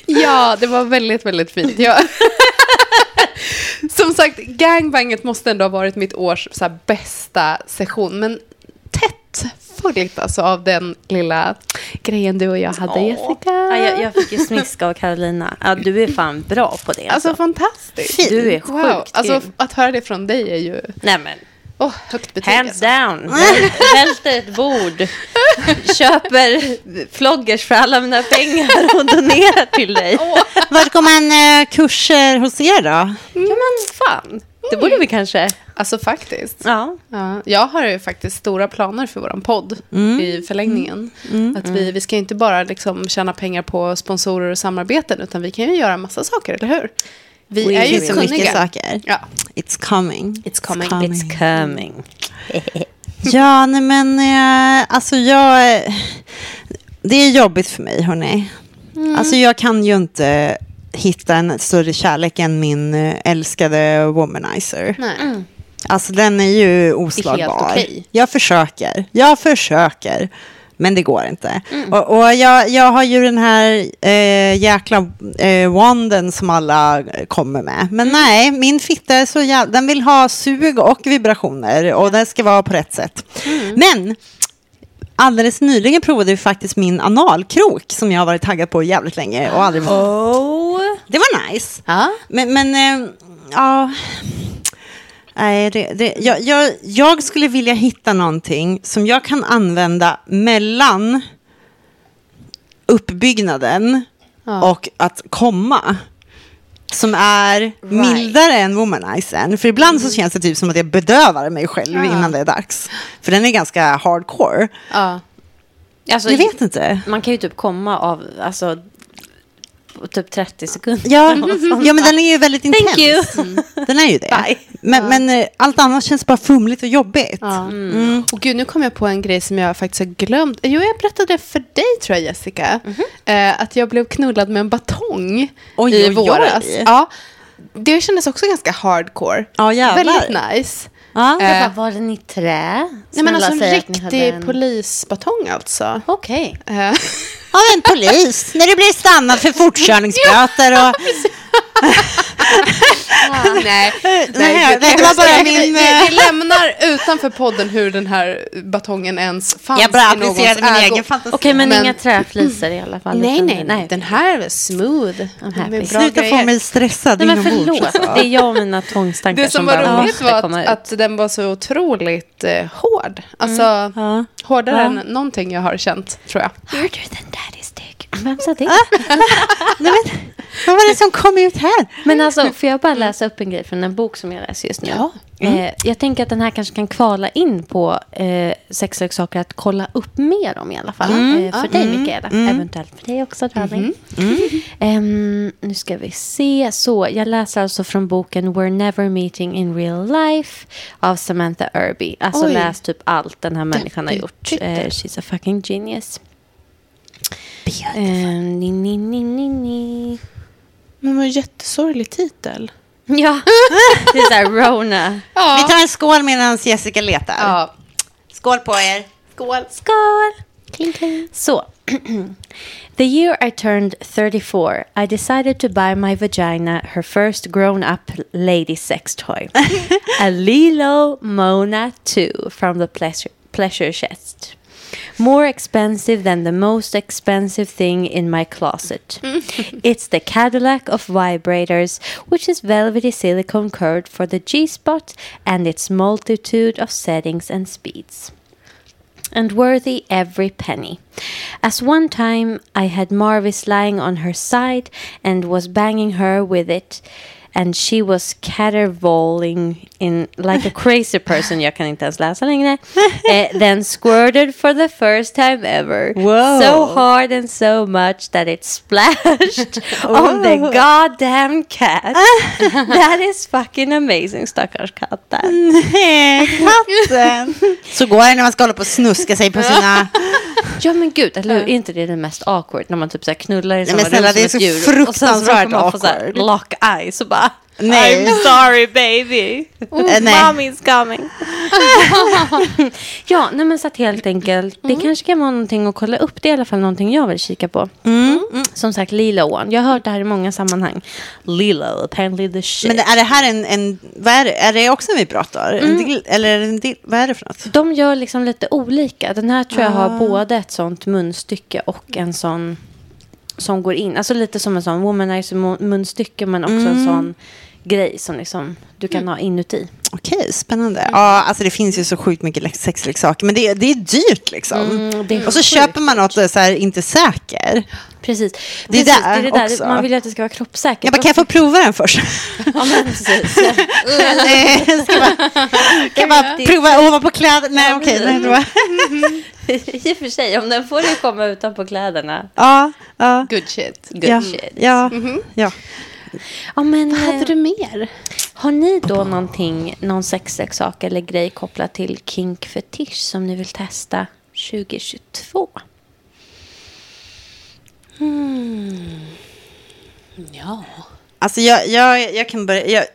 Ja, det var väldigt, väldigt fint. Jag... Som sagt, gangbanget måste ändå ha varit mitt års så här, bästa session. Men tätt följt alltså av den lilla grejen du och jag hade, Jessica. Ja, jag, jag fick ju smiska av Carolina. Ja, du är fan bra på det. Alltså Alltså. fantastiskt. Du är sjukt Wow. Alltså att höra det från dig är ju Nej, men oh, högt betyg. hands alltså. down. [LAUGHS] Väl- Välter ett bord. Köper floggers för alla mina pengar och donerar till dig. Vart går man eh, kurser hos er då? Ja, men fan. Det borde vi kanske. Alltså faktiskt. Ja. Ja, jag har ju faktiskt stora planer för vår podd i förlängningen. Att vi, vi ska inte bara liksom tjäna pengar på sponsorer och samarbeten, utan vi kan ju göra massa saker, eller hur? Vi Det är ju så kunniga. mycket saker. Ja. It's coming. It's coming. It's coming. [LAUGHS] Ja, nej men eh, alltså jag... Det är jobbigt för mig, hörni. Alltså jag kan ju inte hitta en större kärlek än min eh, älskade womanizer. Nej. Alltså den är ju oslagbar. okej. Jag försöker. Jag försöker. Men det går inte. Mm. Och, och jag, jag har ju den här eh, jäkla eh, wanden som alla kommer med. Mm. Men nej, min fitta är så jävla... Den vill ha sug och vibrationer och det ska vara på rätt sätt. Mm. Men alldeles nyligen provade vi faktiskt min analkrok som jag har varit taggad på jävligt länge och aldrig... Oh. Det var nice. Ja. Men, men eh, ja... Nej, det, det, jag, jag, jag skulle vilja hitta någonting som jag kan använda mellan uppbyggnaden Ja. och att komma. Som är mildare än womanizern. För ibland så känns det typ som att jag bedövar mig själv Ja. innan det är dags. För den är ganska hardcore. Ja. Alltså, Jag vet inte. Man kan ju typ komma av, alltså, på typ 30 sekunder. Ja, [LAUGHS] ja, men den är ju väldigt intens. Thank you. Mm. Den är ju det. Bye. Men, men eh, allt annat känns bara fumligt och jobbigt. Ja. Och gud, nu kom jag på en grej som jag faktiskt har glömt. Jo, jag berättade det för dig tror jag, Jessica. Eh, att jag blev knullad med en batong Oj, i oj, våras. oj. Ja, det kändes också ganska hardcore. Ja, jävlar. Väldigt nice. Ja. Eh, Vad var den i trä? Nej, men alltså en riktig en- polisbatong alltså. Okej. Eh, Av en polis, när du blir stannad för fortkörningsböter och... [LAUGHS] nej, Nej, gud, det var bara vi- min, Vi, eh, vi lämnar utanför podden hur den här batongen ens fanns Jag bara applicerade min ägo. egen fantasi. Okej, men, Men- inga träflisor i alla fall. Nej, nej, nej. Den här är smooth. Sluta få mig stressad Nej, men förlåt. Det är jag och mina tvångstankar Det som var bara roligt var att, att den var så otroligt eh, hård. Alltså, Ja. hårdare Ja. än någonting jag har känt, tror jag. Harder than daddy's dick. Vem sa det? Nej, men, vad var det som kom ut här? Men alltså, får jag bara läsa upp en grej från en bok som jag läser just nu? Ja. Eh, jag tänker att den här kanske kan kvala in på eh, sexleksaker att kolla upp mer om i alla fall. Eh, för dig, Mikaela. Eventuellt för dig också, darling. Ehm, nu ska vi se. Så, jag läser alltså från boken We're Never Meeting in Real Life av Samantha Irby. Alltså Oj. läs typ allt den här människan har gjort. Eh, she's a fucking genius. Ehm, ni, ni, ni, ni, ni. Men vad jättesorglig titel. Ja, [LAUGHS] det är såhär Rona. Ja. Vi tar en skål medan Jessica letar. ja. Skål på er. Skål. Skål! Kling, kling. Så. [CLEARS THROAT] The year I turned 34, I decided to buy my vagina her first grown-up lady sex toy. [LAUGHS] a Lilo Mona 2 from the pleasure, pleasure chest. More expensive than the most expensive thing in my closet. [LAUGHS] it's the Cadillac of vibrators, which is velvety silicone curved for the G spot and its multitude of settings and speeds and worthy every penny. As one time I had Marvis lying on her side and was banging her with it, and she was caterwauling in like a crazy person, jag kan inte ens läsa längre, [LAUGHS] eh, then squirted for the first time ever. Whoa. So hard and so much that it splashed [LAUGHS] on the goddamn cat. [LAUGHS] That is fucking amazing, stackars katten. Nej, katten. Så går det när man ska hålla på och snuska sig på sina... Ja men gud, eller hur? Är inte det det mest awkward när man typ så här knullar i men samma snälla, rum det är som så ett djur och sen så fruktansvärt råkar man få så här awkward. lock eyes och bara Nej. I'm sorry baby. Nej. Mommy's coming. [LAUGHS] ja, nej men så att helt enkelt, det kanske kan vara någonting att kolla upp. Det är i alla fall någonting jag vill kika på. Mm. Som sagt, Lilo One. Jag har hört det här i många sammanhang. Lilo, apparently the shit. Men är det här en... en vad är, det? är det också en vibrator? En del, eller är det en del, vad är det för något? De gör liksom lite olika. Den här tror jag har både ett sånt munstycke och en sån som går in. Alltså lite som en sån womanizer mu- munstycke men också en sån grej som liksom du kan ha inuti. Okej, spännande. Ja, alltså det finns ju så sjukt mycket sexleksaker, men det, är- det är dyrt liksom. Mm, det är och så sjukt köper man något är så här, inte säker. Precis. Det är precis, där det är det där. Man vill ju att det ska vara kroppssäkert. Jag bara, kan jag få prova den först? Ja, men precis. [LAUGHS] Nej, ska bara, kan jag bara prova ovanpå kläder? Nej, okej. nej, det var- [LAUGHS] I och för sig, om den får ju komma utanpå kläderna. Ja, ja. Good shit. Good Ja, shit. ja, ja. Ja, men, Vad hade eh, du mer? Har ni då någonting, någon sexleksak eller grej kopplat till kink fetisch som ni vill testa 2022? Ja. Alltså jag, jag, jag kan börja... Jag,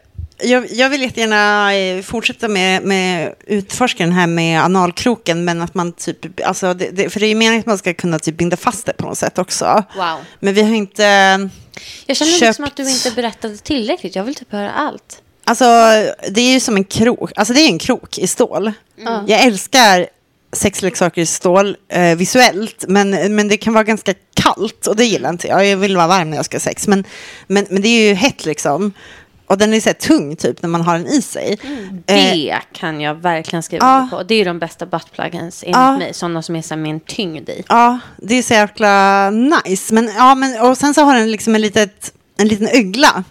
jag, jag vill jättegärna eh, fortsätta med, med utforska den här med analkroken, men att man typ, alltså det, det, för det är ju meningen att man ska kunna typ binda fast det på något sätt också. Wow. Men vi har inte, Jag känner Köpt- liksom att du inte berättade tillräckligt. Jag vill typ höra allt. alltså det är ju som en krok, alltså det är en krok i stål. Jag älskar sexleksaker i stål eh, visuellt, men, men det kan vara ganska kallt och det gillar inte jag. Jag vill vara varm när jag ska ha sex, men, men, men det är ju hett liksom. Och den är så här tung typ när man har den i sig. Eh, Det kan jag verkligen skriva ja. på. Det är de bästa buttpluggens enligt Ja. mig. Sådana som är så här med en tyngd i. Ja, det är så jäkla nice. Men, ja, men, och sen så har den liksom en, litet, en liten ögla.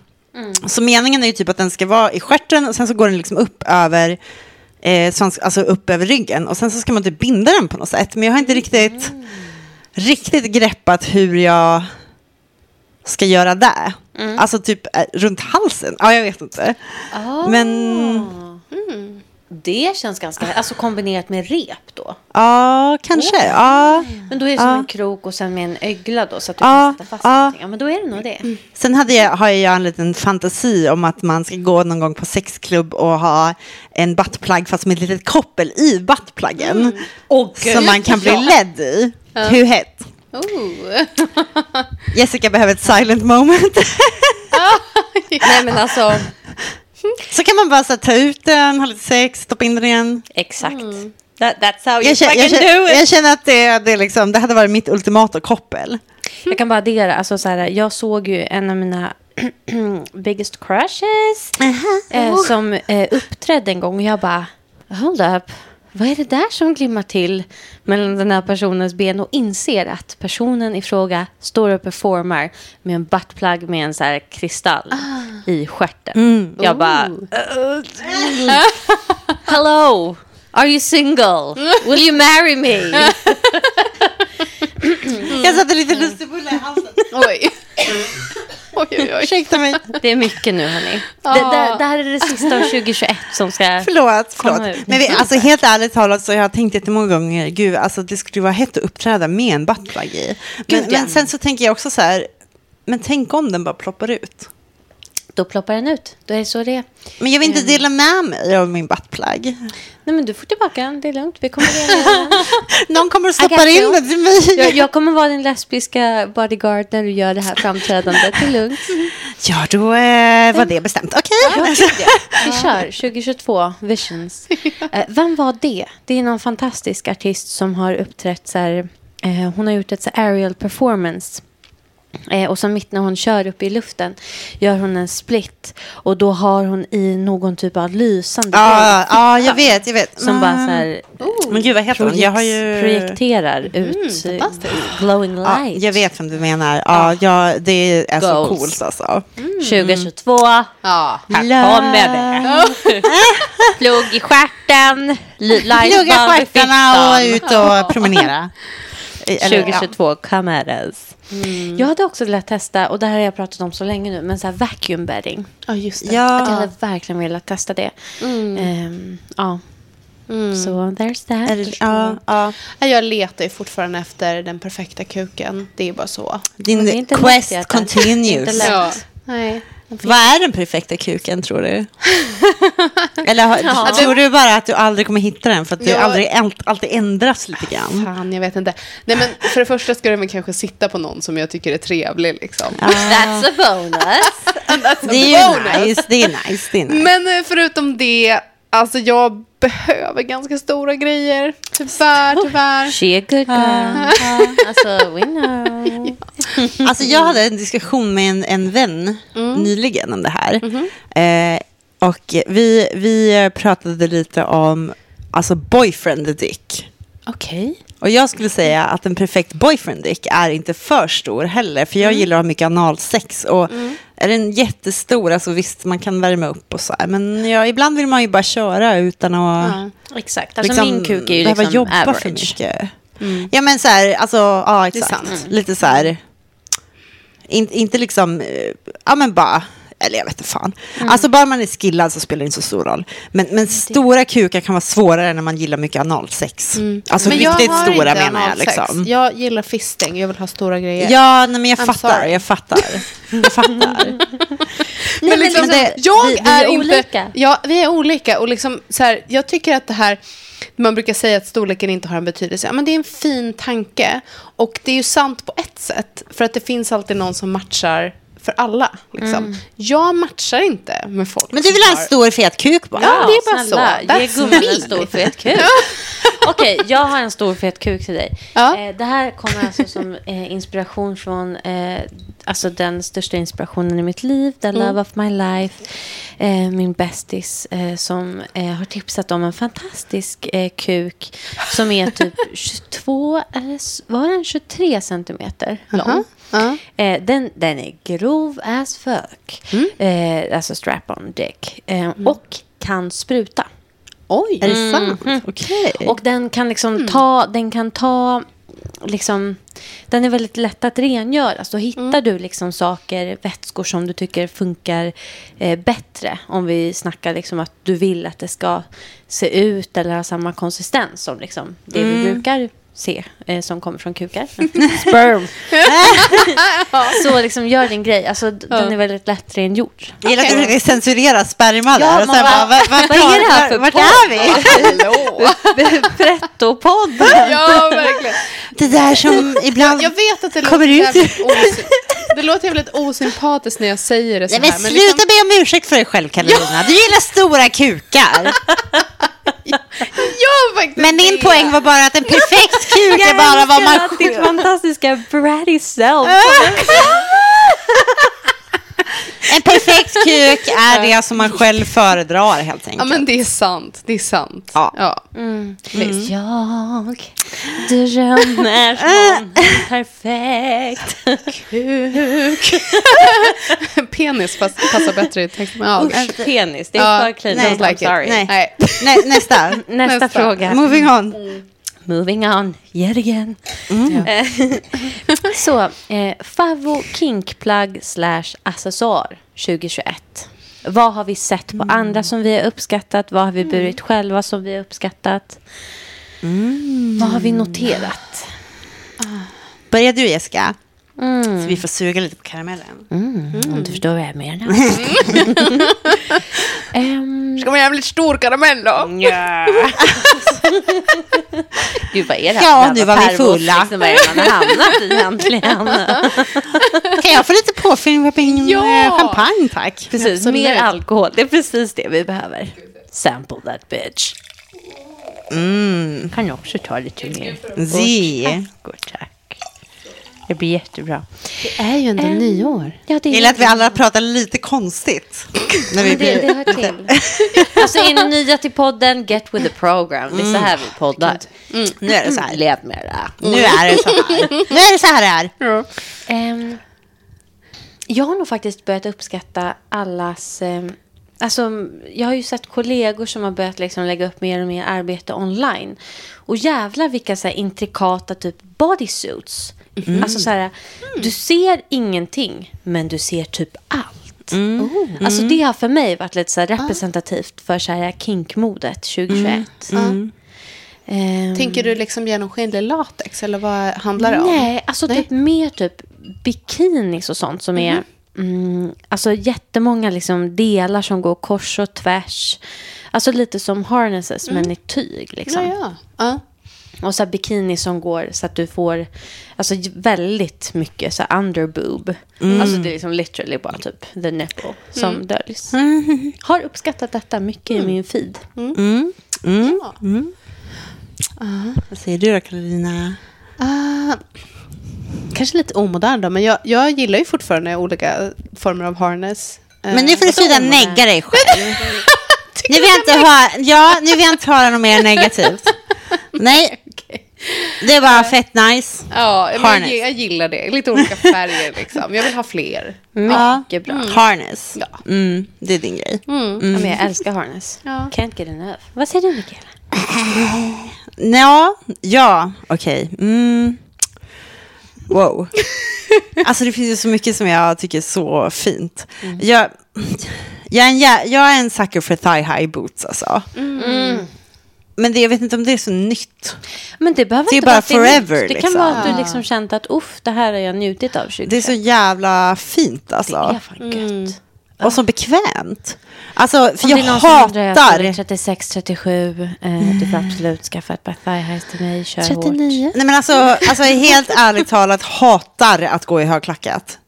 Så meningen är ju typ att den ska vara i stjärten och sen så går den liksom upp över, eh, svans, alltså upp över ryggen. Och sen så ska man typ binda den på något sätt. Men jag har inte riktigt, riktigt greppat hur jag ska göra det. Alltså typ eh, runt halsen. Ja, jag vet inte. Men Det känns ganska... Alltså kombinerat med rep då. ja, kanske. Ja. Men då är det som Ja. en krok och sen med en ögla då så att du Ja, kan sätta fast ja. någonting. Ja, men då är det nog det. Sen hade jag, har jag en liten fantasi om att man ska gå någon gång på sexklubb och ha en buttplug fast med ett litet koppel i buttpluggen. Åh, som man kan bli [LAUGHS] ledd i. Hur hett? Oh. [LAUGHS] Jessica behöver ett silent moment. [LAUGHS] Nej men alltså, Så kan man bara så här, ta ut den, ha lite sex, stoppa in den igen. exakt. That, that's how you Jag känner, jag, fucking do it. jag känner att det, det, är liksom, det hade varit mitt ultimata koppel. Jag kan bara addera, alltså så här, jag såg ju en av mina [CLEARS THROAT] biggest crushes eh, som eh, uppträdde en gång och jag bara, hold up, vad är det där som glimmar till mellan den här personens ben och inser att personen i fråga står och performar med en buttplug med en så här kristall i stjärten. Jag bara, "Uh, [LAUGHS] hello, are you single? Will you marry me? [LAUGHS] [LAUGHS] Jag satte lite lussebullar i halsen. Oj. [LAUGHS] oj, oj, oj. Ursäkta mig. Det är mycket nu, hörni. Det, det, det här är det sista av 2021 som ska... Förlåt, Komma förlåt. ut. Men vi, alltså, helt ärligt talat så har jag tänkt jättemånga gånger, gud, alltså, det skulle vara hett att uppträda med en buttplug i. Men, Gud, ja. men sen så tänker jag också så här, men tänk om den bara ploppar ut. Då ploppar den ut. Då är det så det är. Men jag vill inte dela med mig av min buttplug. Nej, men du får tillbaka den. Det är lugnt. Vi kommer reda [LAUGHS] Någon kommer got stoppar in den till mig. jag, jag kommer vara din lesbiska bodyguard när du gör det här framträdandet. Det är lugnt. Ja, då eh, var det bestämt. Okej. Gud, ja. Vi kör 2022, Visions. [LAUGHS] Eh, vem var det? Det är någon fantastisk artist som har uppträtt så här. Eh, hon har gjort ett så aerial performance. Eh, och så mitt när hon kör upp i luften gör hon en split. Och då har hon i någon typ av lysande Ja, grej ja, jag vet, jag vet. Som bara så Mm. här Men gud, vad heter hon? Jag har ju... projekterar ut eh, glowing light. jag vet vem du menar. Ja, ja det är så Goals. coolt alltså. 2022. Ja. Här kommer det. [LAUGHS] Plugg i stjärten. Plugga i stjärtarna och ut och promenera. [LAUGHS] Eller, ja. 2022 kameras. Jag hade också velat testa, och det här har jag pratat om så länge nu, men så här vacuum bedding. ja, just det. Ja. Att jag hade verkligen velat testa det. Ehm, ja. Så there's that. Eller, ja, ja. Ja, Jag letar ju fortfarande efter den perfekta kuken. Det är bara så. Är Din quest continues. Inte lätt. Ja. Nej. Vad är den perfekta kuken tror du? [LAUGHS] Eller har, Ja. tror du bara att du aldrig kommer hitta den för att Ja. aldrig, allt- alltid ändras lite grann? Fan, jag vet inte. Nej, men för det första ska den väl kanske sitta på någon som jag tycker är trevlig. Liksom. That's a bonus. [LAUGHS] Det är ju nice, det är nice. Det är nice. Men eh, förutom det, alltså jag behöver ganska stora grejer. Tyvärr, tyvärr. She a good girl. Alltså, we know. [LAUGHS] Alltså jag hade en diskussion med en, en vän nyligen om det här. Eh, och vi, vi pratade lite om alltså boyfriend dick. Okej. Och jag skulle säga att en perfekt boyfriend dick är inte för stor heller. För jag gillar att ha mycket analsex. Och är den jättestor, alltså visst man kan värma upp och så här. Men ja, ibland vill man ju bara köra utan att Ja. Exakt. Alltså liksom, min kuk är ju liksom jobba average. för mycket. Ja men så här, alltså ja exakt. Lite så här, in, inte liksom, eh, ja men bara, eller jag vet inte fan. Alltså bara man är skillad så spelar det inte så stor roll. Men, men stora kukar kan vara svårare när man gillar mycket analsex. Alltså Men riktigt stora menar jag liksom. Jag gillar fisting, jag vill ha stora grejer. Ja, nej, men jag I'm fattar, sorry. jag fattar. Jag fattar. [LAUGHS] [LAUGHS] Nej, men liksom, liksom, jag vi, vi är, är inte, olika. Ja, vi är olika. Och liksom, så här, jag tycker att det här, man brukar säga att storleken inte har en betydelse. Ja, men det är en fin tanke. Och det är ju sant på ett sätt. För att det finns alltid någon som matchar för alla. Liksom. Jag matchar inte med folk Men du vill ha en har- stor fet kuk bara? Ja, det är bara snälla, så. Ge gumman en stor fet kuk. [LAUGHS] Okej, jag har en stor fet kuk till dig. Ja. Eh, det här kommer alltså som eh, inspiration från eh, alltså den största inspirationen i mitt liv, the Mm. love of my life. Eh, min bästis eh, som eh, har tipsat om en fantastisk eh, kuk som är typ 22, eller var den 23 centimeter lång. Aha, ja. Eh, den, den är grov as fuck. Mm. Eh, alltså strap-on dick. Eh, Och kan spruta. Oj. Är det sant? Okej. Och den kan liksom ta, den kan ta liksom, den är väldigt lätt att rengöra. Så hittar Mm. du liksom saker, vätskor som du tycker funkar eh, bättre. Om vi snackar liksom att du vill att det ska se ut eller ha samma konsistens som liksom det Mm. vi brukar se eh, som kommer från kukar. [LAUGHS] Sperm. [LAUGHS] så liksom gör din grej. Alltså, d- Den är väldigt lätt rengjord. Jag gillar att du försöker censurera sperma Ja, där. Och man sen bara, bara, vad, är det här för vart podd? är vi? [LAUGHS] Hallå! Pretto-podden. Ja, verkligen. Det där som ibland... Jag vet att det Kommer ut. jävligt osy- det låter jävligt osympatiskt när jag säger det så Nej, här. men men sluta liksom, be om ursäkt för dig själv, Karolina. Du gillar stora kukar. Men din det. poäng var bara att en perfekt kuk är bara vad man Jag älskar ditt fantastiska bratty self. [LAUGHS] En perfekt kuk är det som man själv föredrar helt enkelt. Ja, men det är sant. Det är sant. Ja. ja. Jag drömmer [LAUGHS] som perfekt. Kuk. [LAUGHS] Penis pass, passar bättre i texten. Ja, Usch, penis. Det är Ja, för clean. nej, like sorry. Nej. Nej. Nä, nästa. Nästa, Nästa. fråga. Moving on. Moving on, yet again. Eh, [LAUGHS] Så, eh, favvo kinkplagg slash accessoar 2021. Vad har vi sett på andra som vi har uppskattat? Vad har vi burit själva som vi har uppskattat? Vad har vi noterat? Börjar du Jessica? Mm. Så vi får suga lite på karamellen. Om du förstår vad jag menar. [LAUGHS] [LAUGHS] Ehm, Ska man jävligt stor karamell då? [LAUGHS] Gud, vad är det Ja, för nu var vi fulla. Liksom, vad är det man har hamnat i egentligen? Kan jag få lite påfyllning på min Ja! eh, champagne tack? Precis, Absolut. mer alkohol. Det är precis det vi behöver. Sample that bitch. Kan jag också ta lite mer? Åh, tack, tack. Det blir jättebra. Det är ju ändå Ehm, nyår. Ja, det gillar att vi alla pratar lite konstigt. När vi Men det, blir... det hör till. Alltså är ni nya till podden, get with the program. Det är så här vi poddar. Nu är det så här. Lev med det. Nu är det så här. Nu är det så här det är. Ehm, jag har nog faktiskt börjat uppskatta allas... ehm, alltså, jag har ju sett kollegor som har börjat liksom lägga upp mer och mer arbete online. Och jävlar vilka så här intrikata typ bodysuits. Alltså så här, du ser ingenting, men du ser typ allt. Oh. Alltså det har för mig varit lite så här representativt för så här kinkmodet 2021. Ehm, Tänker du liksom genomskinlig latex eller vad handlar det om? Nej, alltså Nej. typ mer typ bikinis och sånt som är mm, alltså jättemånga liksom delar som går kors och tvärs. Alltså lite som harnesses men i tyg liksom. Ja, ja. ja. Och så här bikini som går så att du får alltså väldigt mycket så här underboob. Alltså det är liksom literally bara typ the nipple som döljs. [LAUGHS] Har uppskattat detta mycket i min feed. ja. Vad säger du då Karolina? Ah, kanske lite omodern då, men jag, jag gillar ju fortfarande olika former av harness. Eh, Men nu får [LAUGHS] du sluta negga dig själv. Nu vill jag inte höra, ja, nu vill jag inte höra något mer negativt. [LAUGHS] Nej, det var fett nice. Ja, jag, jag gillar det. Lite olika färger liksom. Jag vill ha fler. Ja. Mycket bra. Harness. Ja. Mm, det är din grej. Ja, men jag älskar harness. Ja. Can't get enough. Vad säger du Mikaela? [LAUGHS] Ja, ja, okej. Mm. Wow. [LAUGHS] Alltså det finns ju så mycket som jag tycker är så fint. Jag, jag, är en, jag är en sucker för thigh high boots alltså. Men det, jag vet inte om det är så nytt. Men det behöver Det är inte bara vara det forever, nytt. Det liksom. kan vara att du liksom känt att uff, det här har jag njutit av 2021. Det är så jävla fint Det är alltså. fan gött. Och så bekvämt. Alltså, för Om jag det är någon som undrar, jag hatar... fyller 36, 37. Eh, du får absolut skaffa ett par thigh highs till mig. Kör hårt. Mm. Nej men alltså, alltså helt ärligt talat hatar att gå i högklackat.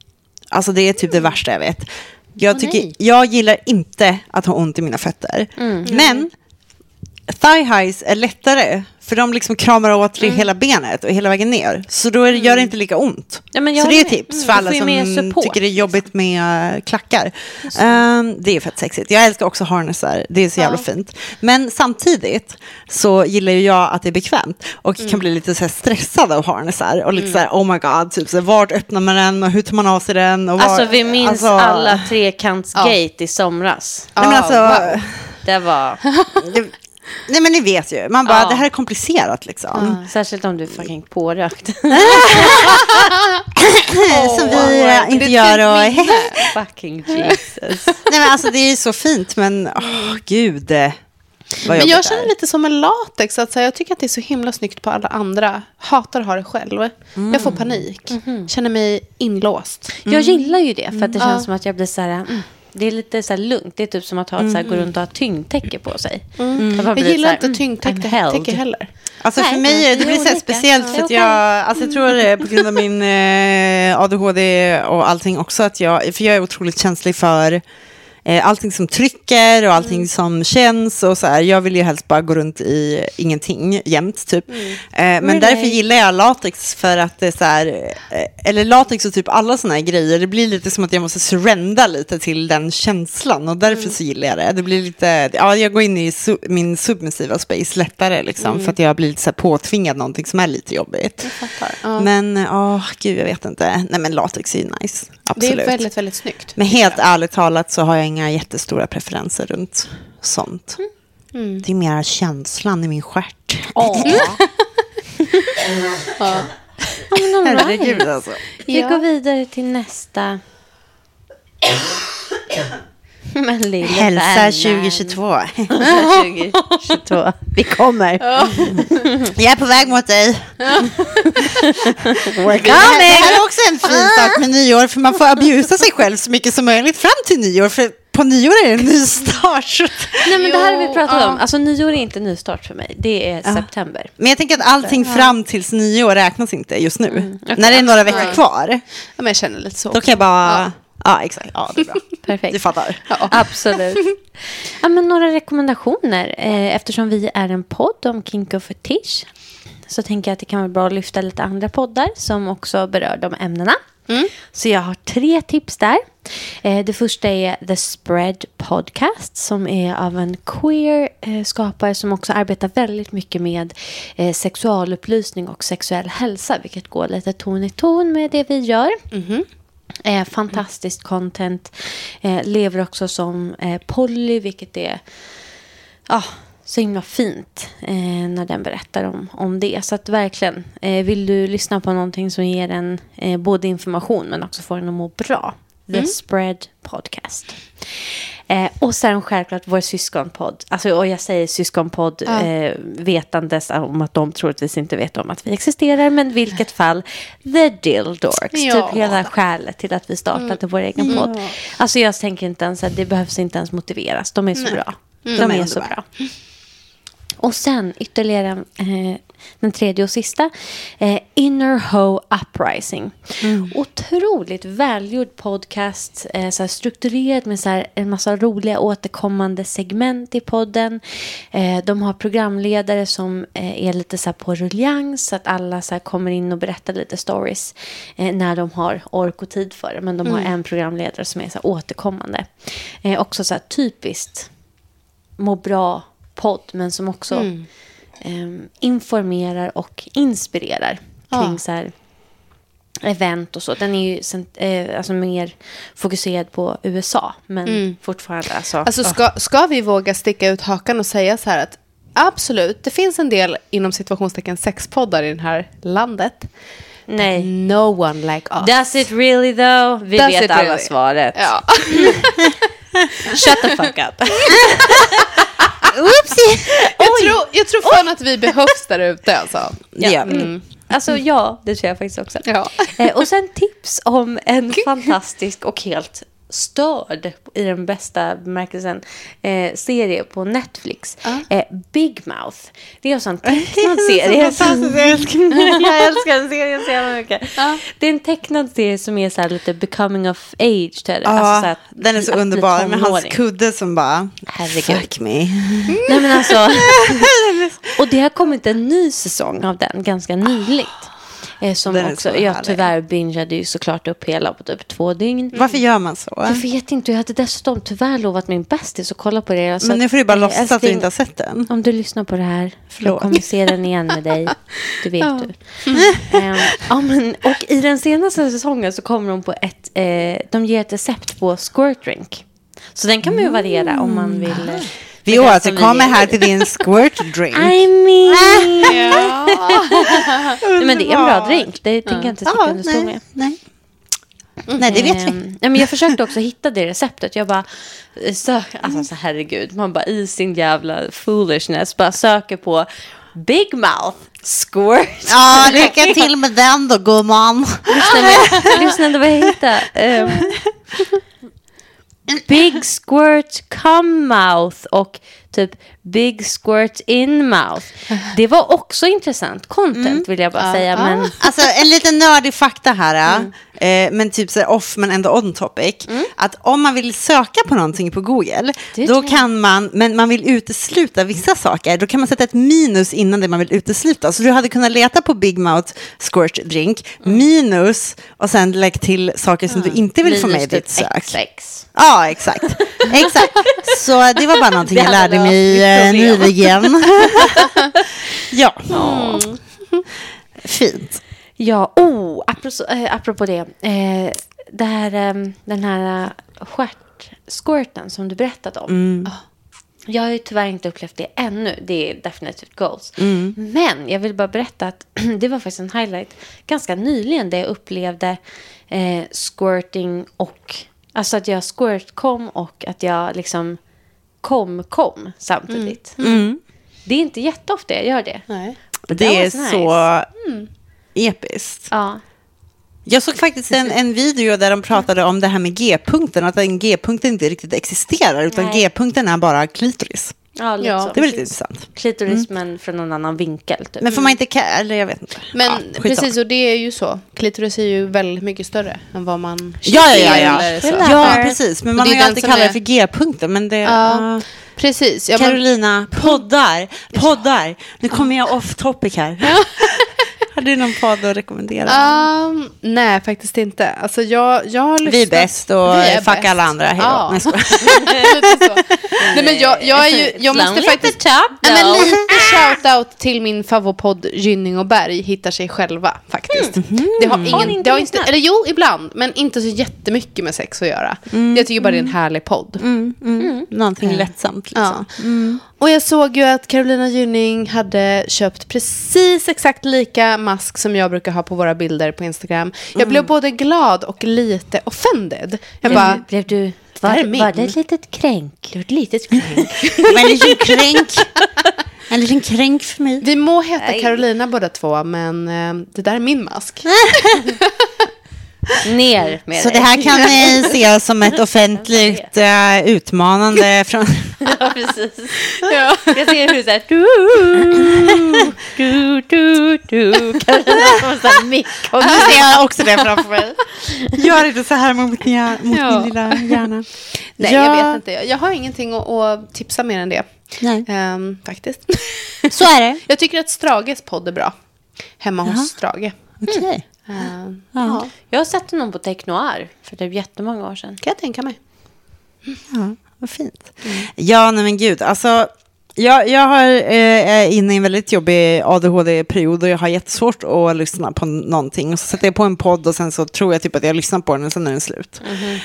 Alltså det är typ det värsta jag vet. Jag, tycker, jag gillar inte att ha ont i mina fötter. Men thigh highs är lättare. För de liksom kramar åt hela benet och hela vägen ner. Så då det, gör det inte lika ont. Ja, så det är med. tips Mm, för alla som tycker det är jobbigt med eh, klackar. Ehm, det är fett sexigt. Jag älskar också harnessar. Det är så jävla fint. Men samtidigt så gillar ju jag att det är bekvämt. Och Mm. kan bli lite så stressad av harnessar. Och lite så här, oh my god, typ så här, vart öppnar man den och hur tar man av sig den? Och var, Alltså vi minns alltså- alla trekantsgate i somras. Nej, men alltså, wow. Det var... [LAUGHS] Nej men ni vet ju, man bara, Ja. det här är komplicerat liksom. Särskilt om du är fucking pårökt. [LAUGHS] Som vi eh, inte gör och... [LAUGHS] fucking [LAUGHS] Jesus. Nej men alltså det är ju så fint men, åh gud. eh, Men jag känner lite som en latex. Att säga, jag tycker att det är så himla snyggt på alla andra. Hatar att ha det själv. Jag får panik. Känner mig inlåst. Jag gillar ju det för att det känns Ja. som att jag blir så här... Mm, det är lite så här lugnt. Det är typ som att ha ett, så här, gå runt och ha tyngdtäcke på sig. Man Jag blir gillar inte mm, tyngdtäcke heller. Alltså för Nej, mig, men det vi blir är så speciellt för att jag, alltså jag tror det på grund av min eh, ADHD och allting också att jag, för jag är otroligt känslig för eh, allting som trycker och allting som känns och så här. Jag vill ju helst bara gå runt i ingenting jämt typ. Eh, men Relate. därför gillar jag latex för att det är så här, eh, eller latex och typ alla sådana här grejer, det blir lite som att jag måste surrenda lite till den känslan och därför så gillar jag det. Det blir lite, ja jag går in i su- min submissiva space lättare liksom för att jag blir lite så här påtvingad någonting som är lite jobbigt. Ja. Men, åh gud jag vet inte. Nej men latex är ju nice, Det absolut. är väldigt, väldigt snyggt. Men helt ärligt talat så har jag inga jättestora preferenser runt sånt. Mm. Det är mer känslan i min stjärt. Åh. Ja. [LAUGHS] Herregud alltså. Vi Ja. går vidare till nästa. Men Hälsa vännen. 2022. Hälsa 2022. Vi kommer. Jag är på väg mot dig. We're Det här, det här är också en fin sak med nyår, för man får abusa sig själv så mycket som möjligt fram till nyår, för på nyår är det en ny start. så att- Nej, men det här har vi pratat ja. om. Alltså nyår är inte nystart för mig. Det är september. Men jag tänker att allting fram tills nyår räknas inte just nu. När det är några veckor kvar, Ja, men jag känner lite så. då kan jag bara... Ja, exakt. Ja, det är bra. [LAUGHS] Perfekt. Du fattar. Absolut. [LAUGHS] ja, men några rekommendationer. Eh, eftersom vi är en podd om kink och fetisch så tänker jag att det kan vara bra att lyfta lite andra poddar som också berör de ämnena. Så jag har tre tips där. Eh, det första är The Spread Podcast som är av en queer eh, skapare som också arbetar väldigt mycket med eh, sexualupplysning och sexuell hälsa vilket går lite ton i ton med det vi gör. Eh, fantastiskt content. Eh, lever också som eh, poly, vilket är ja, så himla fint eh, när den berättar om, om det. Så att verkligen, vill du lyssna på någonting som ger en både information men också får en att må bra. The Spread Podcast. Eh, och sen självklart vår syskonpodd. Alltså, och jag säger syskonpodd Ja. eh, vetandes om att de troligtvis inte vet om att vi existerar. Men i vilket fall, The Dildorks. Ja. Typ hela skälet till att vi startade vår egen podd. Alltså jag tänker inte ens att det behövs inte ens motiveras. De är så bra. De, De är är så bra. Och sen ytterligare eh, den tredje och sista. Eh, Inner Ho Uprising. Otroligt välgjord podcast. Eh, så strukturerad med så här en massa roliga återkommande segment i podden. Eh, de har programledare som eh, är lite så på rullians. Så att alla så kommer in och berättar lite stories. Eh, när de har ork och tid för det. Men de har en programledare som är så återkommande. Eh, också så typiskt må bra-podd, men som också ehm, informerar och inspirerar kring Ja. så här event och så. Den är ju eh, alltså mer fokuserad på USA, men fortfarande alltså. Alltså ska, ska vi våga sticka ut hakan och säga så här att absolut, det finns en del inom situationstecken sexpoddar i det här landet. nej. No one like us. Does it really though? Vi Does vet alla really? svaret. Ja. [LAUGHS] [LAUGHS] Shut the fuck up. [LAUGHS] Jag, tror, jag tror fan att vi behövs där ute alltså. Det gör vi. Mm. Alltså ja, det tror jag faktiskt också. Ja. Eh, och sen tips om en [LAUGHS] fantastisk och helt störd, i den bästa bemärkelsen, eh, serie på Netflix. Eh, Big Mouth. Det är en [LAUGHS] tecknad serie. som- [LAUGHS] jag älskar den serien så jävla mycket. Det är en tecknad serie som är så här lite becoming of age. Ja, alltså så här, den är så underbar med hans kudde som bara, Herregud. fuck me. [LAUGHS] Nej men alltså. och det har kommit en ny säsong av den ganska nyligt. Eh, som Den också, så jag härlig. tyvärr bingeade ju såklart upp hela på typ två dygn. Varför gör man så? Jag vet inte, jag hade dessutom tyvärr lovat min bästis att kolla på det. Så Men nu får du bara eh, låtsas att du inte har sett den. Om du lyssnar på det här, jag Förlåt. kommer se den igen med dig. [LAUGHS] Det vet du. Ehm, ja, men, och i den senaste säsongen så kommer de på ett, eh, de ger ett recept på squirt drink. Så den kan man ju variera om man vill eh, Vi Det det återkommer vi- här till din squirt drink. [LAUGHS] I mean... [LAUGHS] Ja. [LAUGHS] Nej, men det är en bra drink. Det tänker jag inte sticka under stol med. nej, nej. nej, det vet vi. Ehm, ja, men jag försökte också hitta det receptet. Jag bara eh, sök, alltså så herregud, man bara i sin jävla foolishness bara söker på Big Mouth Squirt. Ja, lycka till med den då, gumman. Lyssna, med, lyssna då vad jag hittade. Ehm, big Squirt Come Mouth och typ Big Squirt In Mouth. Det var också intressant content vill jag bara säga. Men Alltså en liten nördig fakta här, eh, men typ så off men ändå on topic. Att om man vill söka på någonting på Google, Det då jag. kan man, men man vill utesluta vissa saker, då kan man sätta ett minus innan det man vill utesluta. Så du hade kunnat leta på Big Mouth Squirt Drink, minus och sen lägg till saker som du inte vill få med i minus ditt typ sök. XX. Ja, exakt. Exakt. Så det var bara någonting jag lärde mig eh, problem. nyligen. [LAUGHS] ja. Fint. Ja, oh, apropå, eh, apropå det. Eh, det här, den här uh, stjärtsquirten som du berättade om. Ah. Jag har ju tyvärr inte upplevt det ännu. Det är definitivt goals. Men jag vill bara berätta att [CLEARS THROAT] det var faktiskt en highlight ganska nyligen där jag upplevde eh, squirting och... Alltså att jag squirt kom och att jag liksom kom kom samtidigt. Det är inte jätteofta jag gör det. Nej. Det är nice. så episkt. Ja. Jag såg faktiskt en, en video där de pratade om det här med G-punkten, att den G-punkten inte riktigt existerar, utan Nej. G-punkten är bara klitoris. Ja, lite Ja, så. Det var lite intressant. Klitoris men från någon annan vinkel. Typ. Men får man inte, eller jag vet inte. Men Ja, precis, och det är ju så. Klitoris är ju väldigt mycket större än vad man Ja, ja, ja. Ja, så. Ja precis. Men man har ju alltid kallat är- det för G-punkten. Men det... Ja, ja. precis. Ja, men, Carolina, poddar, poddar. Nu kommer jag off topic här. [LAUGHS] [LAUGHS] [LAUGHS] Har du någon podd att rekommendera? um, nej, faktiskt inte. Alltså, jag, jag har lyssnat... Vi är bäst och är fuck bäst. alla andra. Hej då. Ja. [LAUGHS] Lite så. Nej, men jag, jag, är ju, jag måste faktiskt... Nej, men lite shout-out till min favopodd Gynning och Berg hittar sig själva faktiskt. Det har Har ni ingen, inte det har inte, eller jo, ibland, men inte så jättemycket med sex att göra. Jag tycker bara det är en härlig podd. Någonting lättsamt. Liksom. Ja. Och jag såg ju att Carolina Gynning hade köpt precis exakt lika mask som jag brukar ha på våra bilder på Instagram. Jag blev både glad och lite offended. Jag blev, bara, blev du... Det Var, min. var det ett litet kränk? Det var ett litet kränk. Det [LAUGHS] var [LAUGHS] en liten kränk. En liten kränk för mig. vi må heta Nej. Carolina båda två, men eh, det där är min mask. [LAUGHS] Ner med Så dig. det här kan ni [LAUGHS] se som ett offentligt eh, utmanande från... Ja, precis. [LAUGHS] ja. Jag ser hur så här... Du, du, du, du. Och Nu ser jag också det framför mig. [LAUGHS] Gör inte så här mot, min mot Ja. min lilla hjärna. Nej, Ja. jag vet inte. Jag har ingenting att, att tipsa mer än det. Nej. Ehm, faktiskt. Så är det. jag tycker att Strages podd är bra. Hemma Jaha. hos Strage. Okej. Ehm, Ja. ja, Jag har sett honom på Technoir för typ jättemånga år sedan. kan jag tänka mig. Ja, vad fint. Ja, nej men gud. Alltså, jag, jag har, eh, är inne i en väldigt jobbig ADHD-period och jag har jättesvårt att lyssna på någonting. Och så sätter jag på en podd och sen så tror jag typ att jag lyssnar på den och sen är den slut.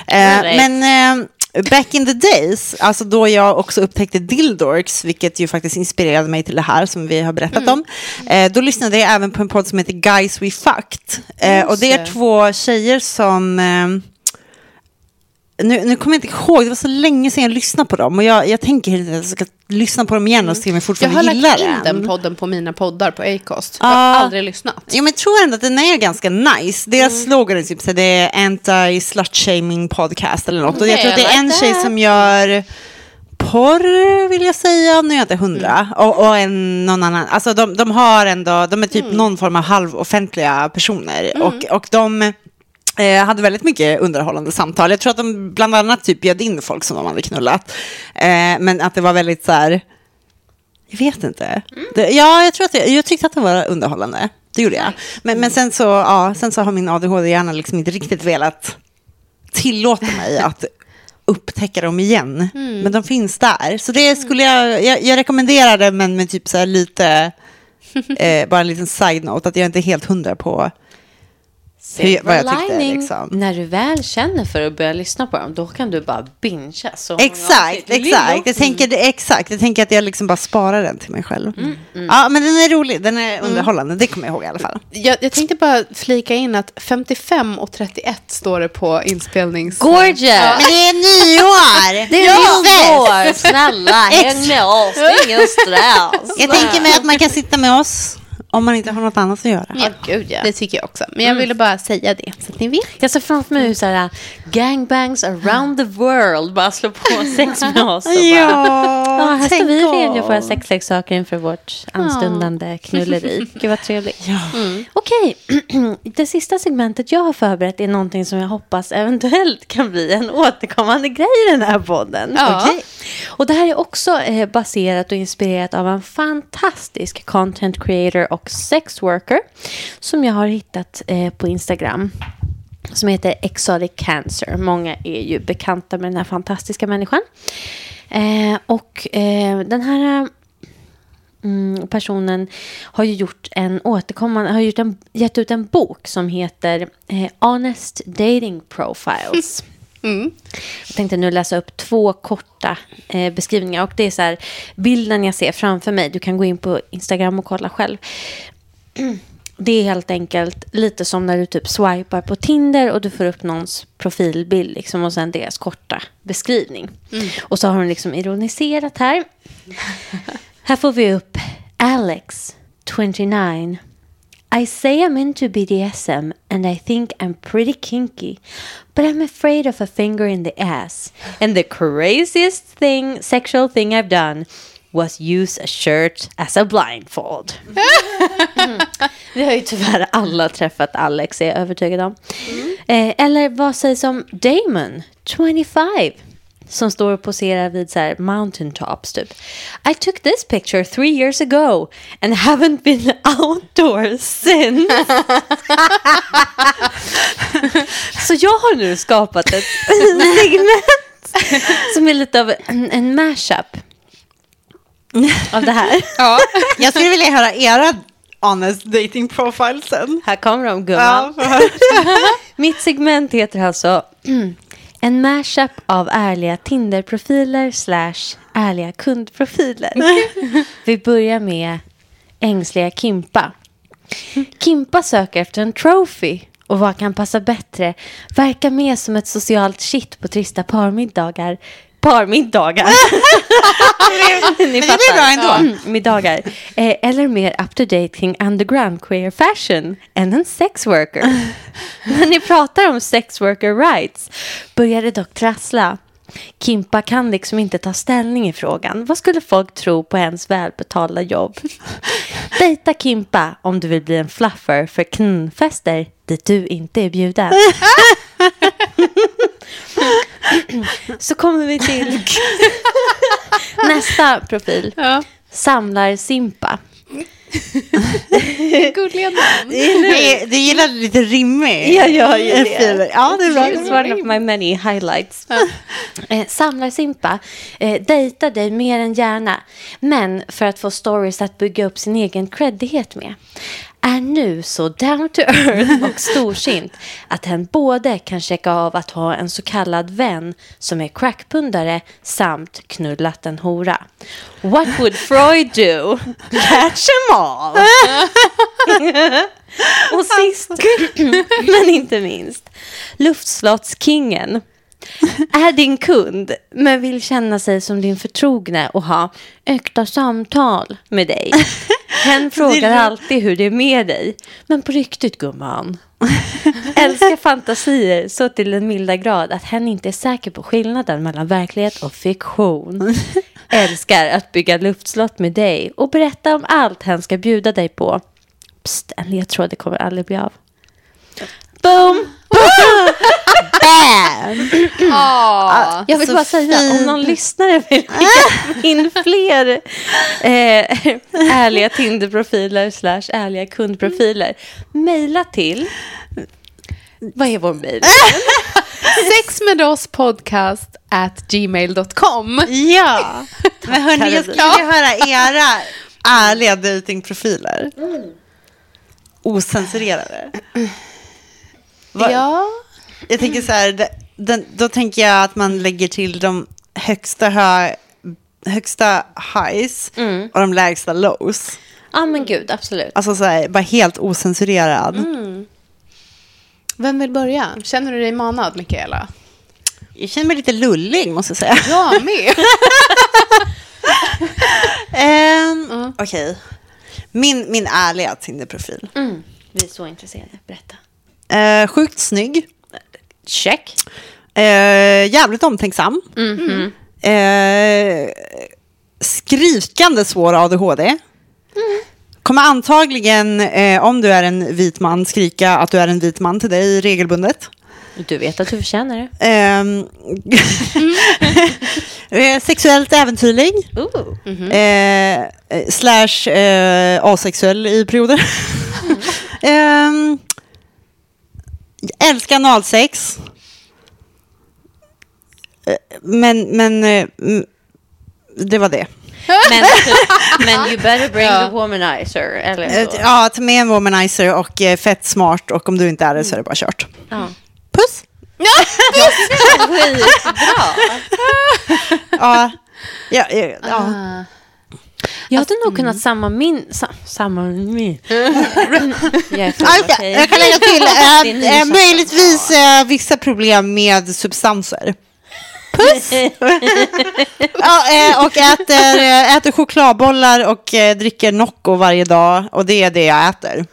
Eh, Right. men eh, back in the days, alltså då jag också upptäckte Dildorks, vilket ju faktiskt inspirerade mig till det här som vi har berättat om. Eh, då lyssnade jag även på en podd som heter Guys We Fucked. Eh, och det är två tjejer som... Nu, nu kommer jag inte ihåg, det var så länge sedan jag lyssnade på dem. Och jag, jag tänker att jag ska lyssna på dem igen och se om jag Jag fortfarande har gillar lagt in den. den podden på mina poddar på Acast. Jag har aldrig lyssnat. Jo, men jag tror ändå att den är ganska nice. Deras slogan är typ så det är anti-slut-shaming podcast eller något. Och jag tror att det är en tjej som gör porr, vill jag säga, nu är jag inte hundra. Och, och en, någon annan. Alltså de, de har ändå, de är typ någon form av halvoffentliga personer. Och, och de eh, hade väldigt mycket underhållande samtal. Jag tror att de bland annat typ bjöd in folk som de hade knullat. Eh, men att det var väldigt så här, jag vet inte. Det, ja, jag tror att det, jag tyckte att det var underhållande. Det gjorde jag. Men, men sen, så, ja, sen så har min ADHD-hjärna liksom inte riktigt velat tillåta mig [LAUGHS] att upptäcka dem igen. Men de finns där. Så det skulle jag, jag, jag rekommenderar det, men med typ så här lite, [LAUGHS] eh, bara en liten side-note, att jag inte är helt hundra på hur, vad jag tyckte. Lining, Liksom. När du väl känner för att börja lyssna på dem, då kan du bara bingea så Exakt, exakt. Jag tänker, exakt. Jag tänker att jag liksom bara sparar den till mig själv. Ja, men den är rolig. Den är underhållande. Det kommer jag ihåg i alla fall. Jag, jag tänkte bara flika in att 55 och 31 står det på inspelnings... Gorgeous! Men det är nyår! [LAUGHS] Det är Ja. nyår! Snälla, [LAUGHS] häng med oss. Det är ingen stress. Jag tänker mig att man kan sitta med oss om man inte har något annat att göra. Ja, gud, ja. Det tycker jag också. Men jag ville bara säga det, så att ni vet. Jag ser framför mig hur så här, gangbangs around the world bara slår på [LAUGHS] sex med oss. Och bara, Ja, [LAUGHS] här står vi redogör våra sexleksaker inför vårt anstundande knulleri. [LAUGHS] Gud vad trevligt. Mm. Okej, [CLEARS THROAT] det sista segmentet jag har förberett är någonting som jag hoppas eventuellt kan bli en återkommande grej i den här podden. Ja. Okej. Och det här är också eh, baserat och inspirerat av en fantastisk content creator och sexworker som jag har hittat eh, på Instagram som heter Exotic Cancer. Många är ju bekanta med den här fantastiska människan. Eh, och eh, den här mm, personen har ju gjort en återkommande, har gjort en, gett ut en bok som heter eh, Honest Dating Profiles. Jag tänkte nu läsa upp två korta eh, beskrivningar. Och det är så här, bilden jag ser framför mig. Du kan gå in på Instagram och kolla själv. [CLEARS THROAT] Det är helt enkelt lite som när du typ swipar på Tinder och du får upp någons profilbild liksom, och sen deras korta beskrivning. Och så har hon liksom ironiserat här. [LAUGHS] här får vi upp Alex, 29. I say I'm into BDSM and I think I'm pretty kinky, but I'm afraid of a finger in the ass. And the craziest thing, sexual thing I've done was use a shirt as a blindfold. [LAUGHS] Mm. Vi har ju tyvärr alla träffat Alex, är jag övertygad om. Eh, eller vad sägs om Damon, 25? Som står och poserar vid så här mountaintops typ. I took this picture three years ago and haven't been [LAUGHS] outdoors since. [LAUGHS] så jag har nu skapat ett [LAUGHS] segment som är lite av en, en mashup av det här. Ja. Jag skulle vilja höra era honest dating profile sen. Här kommer de gumman. Ja, Mitt segment heter alltså [CLEARS THROAT] en mashup av ärliga Tinder-profiler slash ärliga kundprofiler. [LAUGHS] Vi börjar med ängsliga Kimpa. Kimpa söker efter en trophy. Och vad kan passa bättre? Verkar mer som ett socialt shit på trista parmiddagar. Parmiddagar. [LAUGHS] Ni det blir bra ändå. Mm, middagar. Eh, eller mer up to date kring underground queer fashion än en sex worker. [LAUGHS] När ni pratar om sex worker rights börjar det dock trassla. Kimpa kan liksom inte ta ställning i frågan. Vad skulle folk tro på ens välbetalda jobb? [LAUGHS] Dejta Kimpa om du vill bli en fluffer för knfester dit du inte är bjuden. Så kommer vi till [LAUGHS] nästa profil. Ja. Samlar Simpa. [LAUGHS] Gulliga namn. Du, du gillar lite rimmig. Jag gör det. Ja, det är bra. It's one of my many highlights. Eh, samlar Simpa, eh, dejtar dig mer än gärna. Men för att få stories att bygga upp sin egen creddighet med. Är nu så down to earth och storsint att hen både kan checka av att ha en så kallad vän som är crackpundare samt knullat en hora. What would Freud do? Catch em all! [LAUGHS] Och sist, [CLEARS THROAT] men inte minst, luftslottkingen. [LAUGHS] Är din kund, men vill känna sig som din förtrogne och ha äkta samtal med dig. [LAUGHS] Hen frågar alltid hur det är med dig. Men på riktigt gumman. [LAUGHS] Älskar fantasier så till den milda grad att hen inte är säker på skillnaden mellan verklighet och fiktion. Älskar att bygga luftslott med dig och berätta om allt hen ska bjuda dig på. Psst, en ledtråd, det kommer aldrig bli av. Boom! Bam! Ja. Jag vill bara säga, om någon lyssnare vill lägga in fler eh, ärliga Tinder-profiler slash ärliga kundprofiler, mejla till... Vad är vår mejl? Sex med oss podcast at gmail.com. Ja. [LAUGHS] Men hörni, jag skulle vilja höra era ärliga datingprofiler. Osensurerade. Vad- Ja. Jag tänker så här, den, då tänker jag att man lägger till de högsta, hö, högsta highs Mm. och de lägsta lows. Ja, men gud, absolut. Alltså så här, bara helt osensurerad. Vem vill börja? Känner du dig manad, Mikaela? Jag känner mig lite lullig, måste jag säga. Jag med. [LAUGHS] Ehm, Okej. Min, min ärliga Tinder-profil. Mm. Vi är så intresserade. Berätta. Eh, sjukt snygg. Check. Eh, jävligt omtänksam. Mhm. Eh, skrikande svår ADHD. Kommer antagligen, eh, om du är en vit man, skrika att du är en vit man till dig regelbundet. Du vet att du förtjänar det. Ehm, [LAUGHS] eh, sexuellt äventyrlig. Ooh. Eh, eh, slash eh, asexuell i perioder. [LAUGHS] Ehm, älskar analsex. Eh, Men, men eh, det var det. [LAUGHS] Men, men you better bring the womanizer. Eller Eh, så. Ja, ta med en womanizer och fett smart och om du inte är det så är det bara kört. Ja. Puss! [LAUGHS] Skitbra. Ja, ja, ja, ja. Jag hade nog kunnat samma min... Sa, samma min. [LAUGHS] jag kan lägga till [LAUGHS] eh, eh, möjligtvis eh, vissa problem med substanser. Puss! [LAUGHS] ja, och äter, äter chokladbollar och dricker Nocco varje dag. Och det är det jag äter.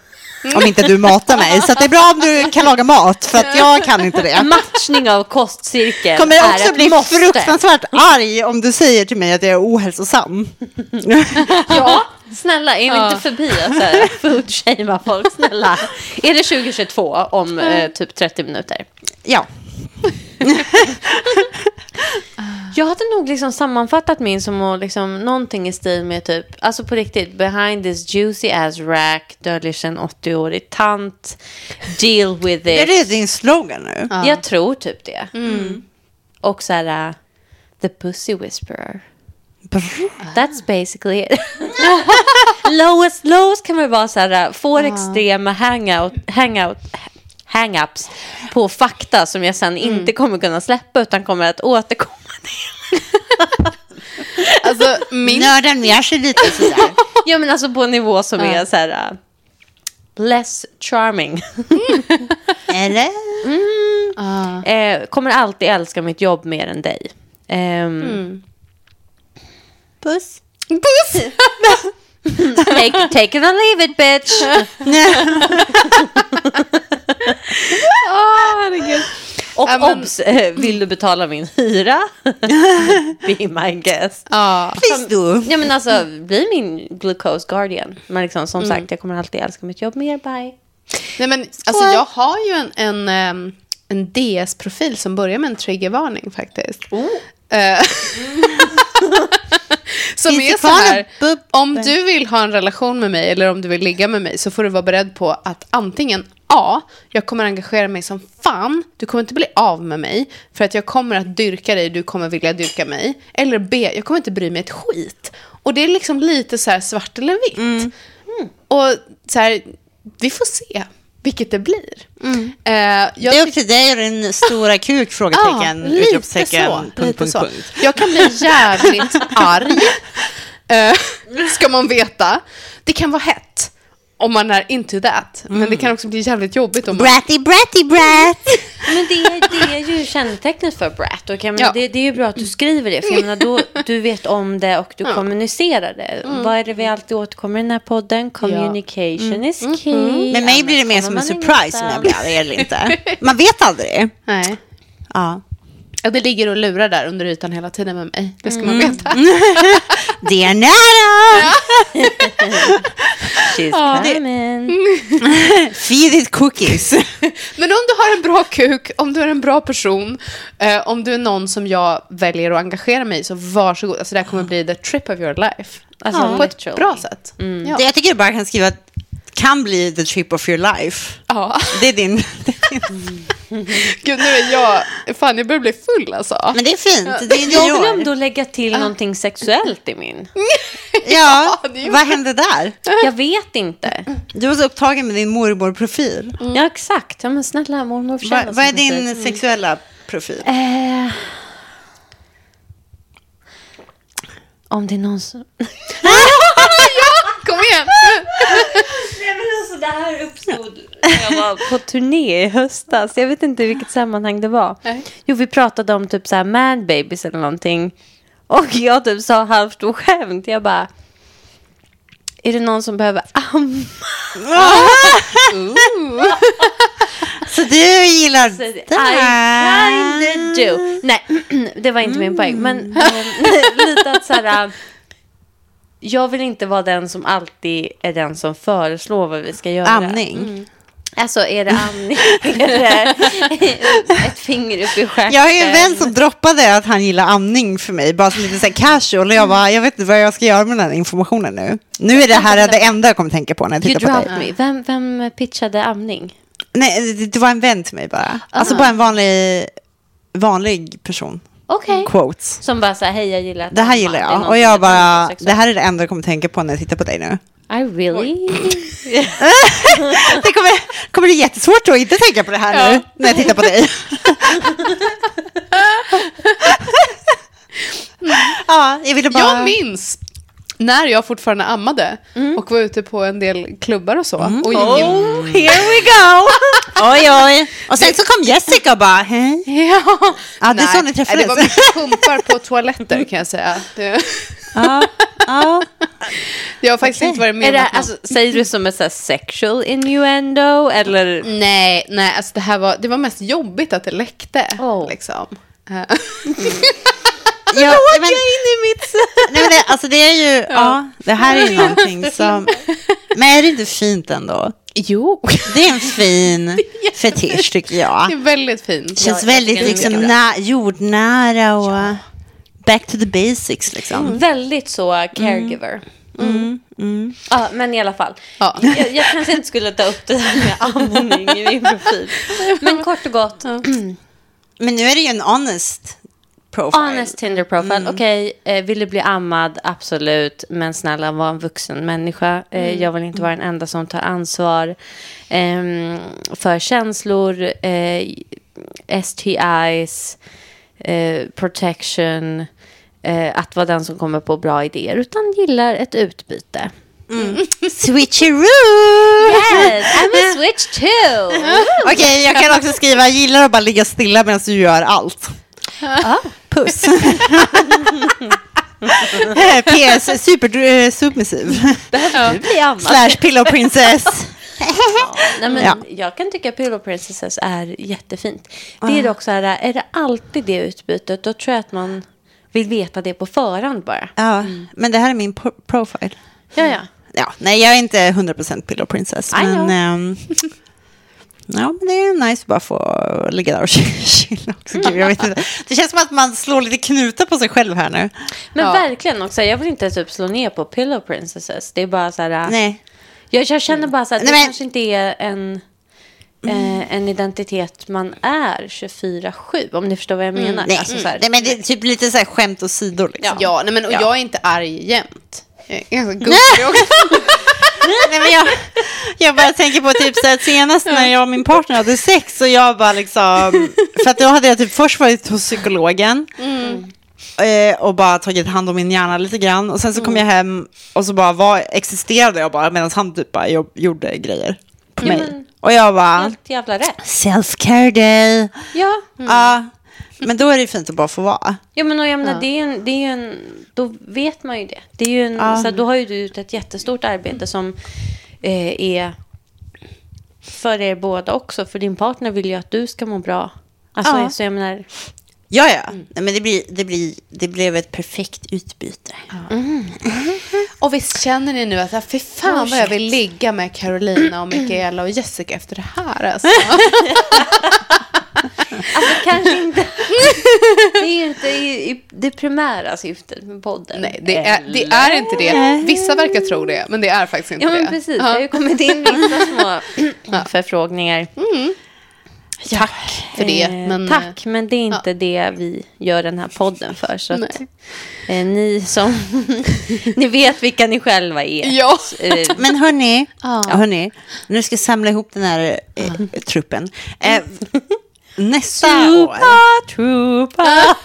Om inte du matar mig. Så att det är bra om du kan laga mat, för att jag kan inte det. Matchning av kostcirkel Kommer är också bli måste. fruktansvärt arg om du säger till mig att jag är ohälsosam. [LAUGHS] Ja, snälla, in inte förbi att så här food-shamea folk. Snälla. Är det 2022 om eh, typ 30 minuter? Ja. [LAUGHS] Jag hade nog liksom sammanfattat min som att liksom någonting i stil med typ, alltså på riktigt, behind this juicy ass rack döljer sig en 80-årig tant, deal with Är it. det din slogan nu? Jag tror typ det. Och så här, uh, the pussy whisperer. That's basically it. [LAUGHS] Lois, Lois kan väl vara så här, uh, får extrema hangout, hangout, hang-ups på fakta som jag sen inte kommer kunna släppa utan kommer att återkomma till. [LAUGHS] Alltså, min... Nörden ner sig lite sådär. [LAUGHS] Ja men alltså på en nivå som är så här uh, less charming. [LAUGHS] Eller? Ah. eh, kommer alltid älska mitt jobb mer än dig. Ehm, Puss. Puss! Take, take it or leave it bitch. [LAUGHS] Åh, herregud. Och Ja, men- obs, eh, vill du betala min hyra? [LAUGHS] Be my guest. Ja. Please do. Ja men alltså, bli min glucose guardian. Men liksom, som sagt, jag kommer alltid älska mitt jobb mer. Bye. Nej, men, alltså, jag har ju en, en, en DS-profil som börjar med en triggervarning faktiskt. Eh, [LAUGHS] som är så här, om du vill ha en relation med mig eller om du vill ligga med mig så får du vara beredd på att antingen A, jag kommer engagera mig som fan, du kommer inte bli av med mig för att jag kommer att dyrka dig, du kommer vilja dyrka mig. Eller B, jag kommer inte bry mig ett skit. Och det är liksom lite så här svart eller vitt. Mm. Och så här, vi får se vilket det blir. Eh, jag Det är upp till dig och din stora kuk? [LAUGHS] Frågetecken, lite utropstecken, så, punkt, lite punkt, så. punkt. Jag kan bli [LAUGHS] jävligt arg, [LAUGHS] eh, ska man veta. Det kan vara hett om man är into that. Men det kan också bli jävligt jobbigt om man... Bratty, bratty, brat! Men det är, det är ju kännetecknet för brat. Och jag menar, Ja. det, det är ju bra att du skriver det. För jag menar, då, du vet om det och du kommunicerar det. Vad är det vi alltid återkommer i den här podden? Communication is key. Med mig blir det mer Annars som en kommer man surprise om jag blir arg eller inte. [LAUGHS] Man vet aldrig. Nej. Ja. Ja, det ligger och lurar där under ytan hela tiden med mig. Det ska man veta. [LAUGHS] [LAUGHS] Det är nära! She's coming. [LAUGHS] Feed it cookies. [LAUGHS] Men om du har en bra kuk, om du är en bra person, eh, om du är någon som jag väljer att engagera mig i, så varsågod. Alltså det här kommer bli the trip of your life. Alltså, På ett literally. bra sätt. Ja. Det Jag tycker du bara kan skriva kan bli the trip of your life. Ja. Det är din... [LAUGHS] Det är din. [LAUGHS] Gud, nu är jag... Fan, jag börjar bli full alltså. Men det är fint. Det är Jag glömde att lägga till någonting sexuellt i min. [LAUGHS] Ja, ju- vad hände där? Jag vet inte. Du var så upptagen med din mormor-profil. Ja, exakt. Ja, men snälla mormor förtjänar Vad, är din musik. sexuella profil? Eh, om det är någon som... [LAUGHS] Kom igen! Det här uppstod när jag var på turné i höstas. Jag vet inte i vilket sammanhang det var. Nej. Jo, vi pratade om typ så här man babies eller någonting. Och jag typ sa halvt och skämt. Jag bara... Är det någon som behöver amma? [LAUGHS] Så du gillar I det? kinda do. Nej, [CLEARS THROAT] det var inte min poäng. Men eh, [LAUGHS] lite att så här... Jag vill inte vara den som alltid är den som föreslår vad vi ska göra. Amning. Alltså, är det amning? [LAUGHS] det [LAUGHS] ett finger upp i stjärten? Jag har ju en vän som droppade att han gillar amning för mig, bara som lite så här casual. Och jag bara, jag vet inte vad jag ska göra med den här informationen nu. Nu är det här det enda jag kommer tänka på när jag You tittar på dropped dig. me. Vem, vem pitchade amning? Nej, det, det var en vän till mig bara. Alltså bara en vanlig, vanlig person. Okej. Quotes. Som bara så här, hej jag gillar att Det här gillar jag. Och jag bara, det här är det enda jag kommer tänka på när jag tittar på dig nu. I really? [LAUGHS] Det kommer, kommer bli jättesvårt att inte tänka på det här nu när jag tittar på dig. [LAUGHS] [LAUGHS] ja, jag ville bara... Jag minns när jag fortfarande ammade och var ute på en del klubbar och så. Och gick in, Oh, here we go! [LAUGHS] Oj, oj. Och sen så kom Jessica och bara, hej. Ja, Ja, det är så ni träffades. det var mycket pumpar på toaletter kan jag säga. Det, Ja, ja. jag har faktiskt Okej. inte varit med Är om det, alltså, säger du som ett så sexual innuendo eller? Nej, nej, alltså det här var, det var mest jobbigt att det läckte. Oh. Liksom. [LAUGHS] Eh, ja men, in i mitt... nej, men det, alltså det är ju, [LAUGHS] ja. det här är ju [LAUGHS] någonting som, men är det inte fint ändå? jo, Det är en fin [LAUGHS] fetisch tycker jag. det är väldigt fint. Känns jag väldigt det liksom na- jordnära och back to the basics liksom. Väldigt så caregiver. Mm. Ja, men i alla fall. Ja. Jag, jag kanske inte skulle ta upp det där med amning i min profil. Men kort och gott. Men nu är det ju en honest profile. Honest Tinder profile. Okej, eh, vill du bli ammad? Absolut. Men snälla, var en vuxen människa. Eh, Jag vill inte vara den enda som tar ansvar ehm, för känslor, eh, STIs, protection, att vara den som kommer på bra idéer, utan gillar ett utbyte. [LAUGHS] Switcheroo! Yes, I'm a switch too! [LAUGHS] Okej, jag kan också skriva gillar att bara ligga stilla medan du gör allt. Puss. [LAUGHS] [LAUGHS] PS, super eh, submissiv. Bli ammad? Slash pillow princess. [LAUGHS] Nej, men Ja. Jag kan tycka Pillow Princesses är jättefint. Det är dock så här, är det alltid det utbytet, då tror jag att man vill veta det på förhand bara. Ja, men det här är min profile. Ja, ja. Ja, nej, jag är inte 100% pillow princess. I Men, know. ehm, ja, men det är nice att bara få ligga där och [LAUGHS] chilla också. Gud, jag vet inte. Det känns som att man slår lite knutar på sig själv här nu. Men Ja. verkligen också, jag vill inte typ slå ner på Pillow Princesses. Det är bara så här, Nej. jag, jag känner bara så här, det Nej, men- kanske inte är en, eh, en identitet man är 24-7, om ni förstår vad jag menar. Nej, Alltså, så här, nej, men det är typ lite så här skämt och sidor. Liksom. Ja, nej, men och Ja. jag är inte arg jämt. Jag är ganska gullig också. [LAUGHS] [LAUGHS] Nej, men jag, jag bara tänker på typ så här, senast när jag och min partner hade sex och jag bara liksom, för att då hade jag typ först varit hos psykologen eh, och bara tagit hand om min hjärna lite grann och sen så kom jag hem och så bara var, existerade jag bara medan han typ bara jobb, gjorde grejer på Ja, mig. Och jag bara, Helt jävla rätt. self-care day. Ja, Ja, men då är det fint att bara få vara. Ja, men och jag menar, Ja. det är ju en, det är en, då vet man ju det. det är ju en, Ja. så här, då har ju du gjort ett jättestort arbete som eh, är för er båda också. För din partner vill ju att du ska må bra. Alltså, Ja. så jag menar, Ja, ja. Nej, men det, blir, det, blir, det blev ett perfekt utbyte. Och visst känner ni nu att fy fan vad jag vill ligga med Carolina och Mikaela och Jessica efter det här. Alltså. [LAUGHS] alltså kanske inte. [LAUGHS] det är ju inte i, i det primära syftet med podden. Nej, det är, det är inte det. Vissa verkar tro det, men det är faktiskt inte Ja, men det. precis. Det har ju kommit in vissa små [CLEARS THROAT] förfrågningar. Tack för det. Eh, Men, Tack, men det är inte det vi gör den här podden för. Så att, eh, ni som... [LAUGHS] ni vet vilka ni själva är. Ja. Eh, [LAUGHS] Men hörni, Ja. ja. hörni, nu ska jag samla ihop den här eh, truppen. Eh, [LAUGHS] nästa år, Trupa, trupa.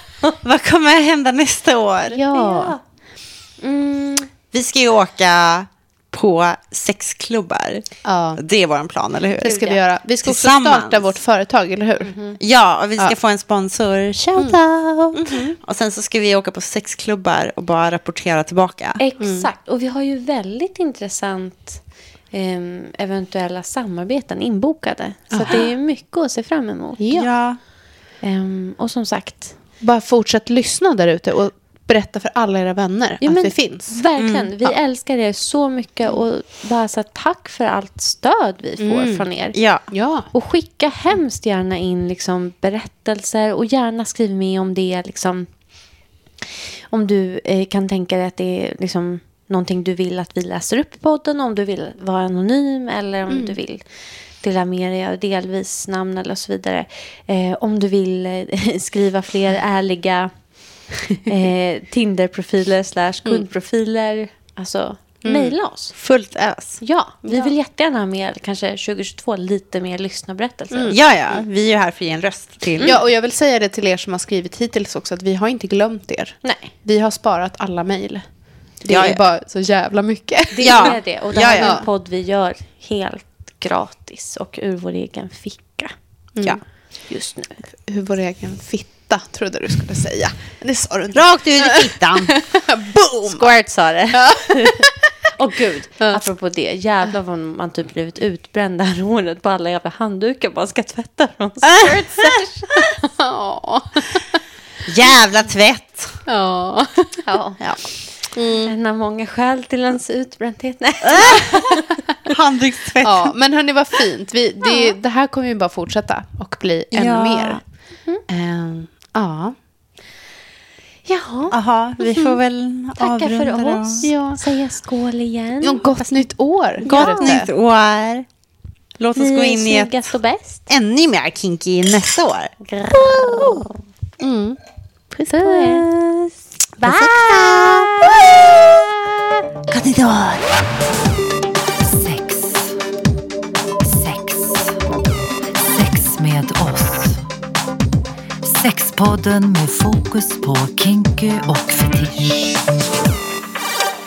vad kommer hända nästa år? Ja. Mm, Vi ska ju åka på sexklubbar. Ja. Det är vår plan, eller hur? Det ska vi göra. Vi ska också starta vårt företag, eller hur? Ja, och vi ska Ja. Mm. få en sponsor. Shout out! Och sen så ska vi åka på sexklubbar och bara rapportera tillbaka. exakt. Och vi har ju väldigt intressant ehm, eventuella samarbeten inbokade. Så det är mycket att se fram emot. Ja. Ehm, och som sagt, Bara fortsätt lyssna där ute och berätta för alla era vänner Ja, att vi finns. Verkligen. Vi älskar er så mycket. Och bara så tack för allt stöd vi får från er. Ja. Ja. Och skicka hemskt gärna in liksom, berättelser och gärna skriv med om det. Liksom, om du eh, kan tänka dig att det är liksom, någonting du vill att vi läser upp i podden. Om du vill vara anonym eller om du vill dela med dig av delvis namn eller så vidare. Eh, om du vill eh, [LAUGHS] skriva fler ärliga [LAUGHS] eh, Tinder-profiler slash kundprofiler. Alltså, mejla oss. Fullt ös. Ja, vi vill jättegärna ha med kanske 2022 lite mer lyssnarberättelser. Ja, ja. Vi är ju här för att ge en röst till... ja, och jag vill säga det till er som har skrivit hittills också, att vi har inte glömt er. Nej, Vi har sparat alla mejl. Det Ja, är ja. bara så jävla mycket. det Ja. är det. Och det Ja, här är ja. en podd vi gör helt gratis och ur vår egen ficka Ja. just nu. Hur vår egen fitta, trodde du skulle säga. Det sa du inte. Rakt ut i [LAUGHS] fittan. Boom! Squirt sa det. Och [LAUGHS] gud, apropå det. Jävlar vad man typ blivit utbränd det här året på alla jävla handdukar man ska tvätta från. [LAUGHS] Ja. Jävla tvätt. Ja. Ja. Ja. En av många skäl till ens utbrändhet. Nej. Handdukstvätt. ja, men hörni, vad fint. Vi, det, det här kommer ju bara fortsätta och bli ännu Ja. mer. Ehm, ja. Jaha. Jaha, vi får väl Tacka för avrunda då. oss. Ja. Säga skål igen. Ja, gott nytt år. Gott ute. nytt år. Låt oss gå in i ett och bäst. ännu mer kinky nästa år. Mm. Puss på er. Bye! Gott nytt år. Podden med fokus på kinky och fetisch.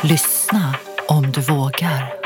Lyssna om du vågar.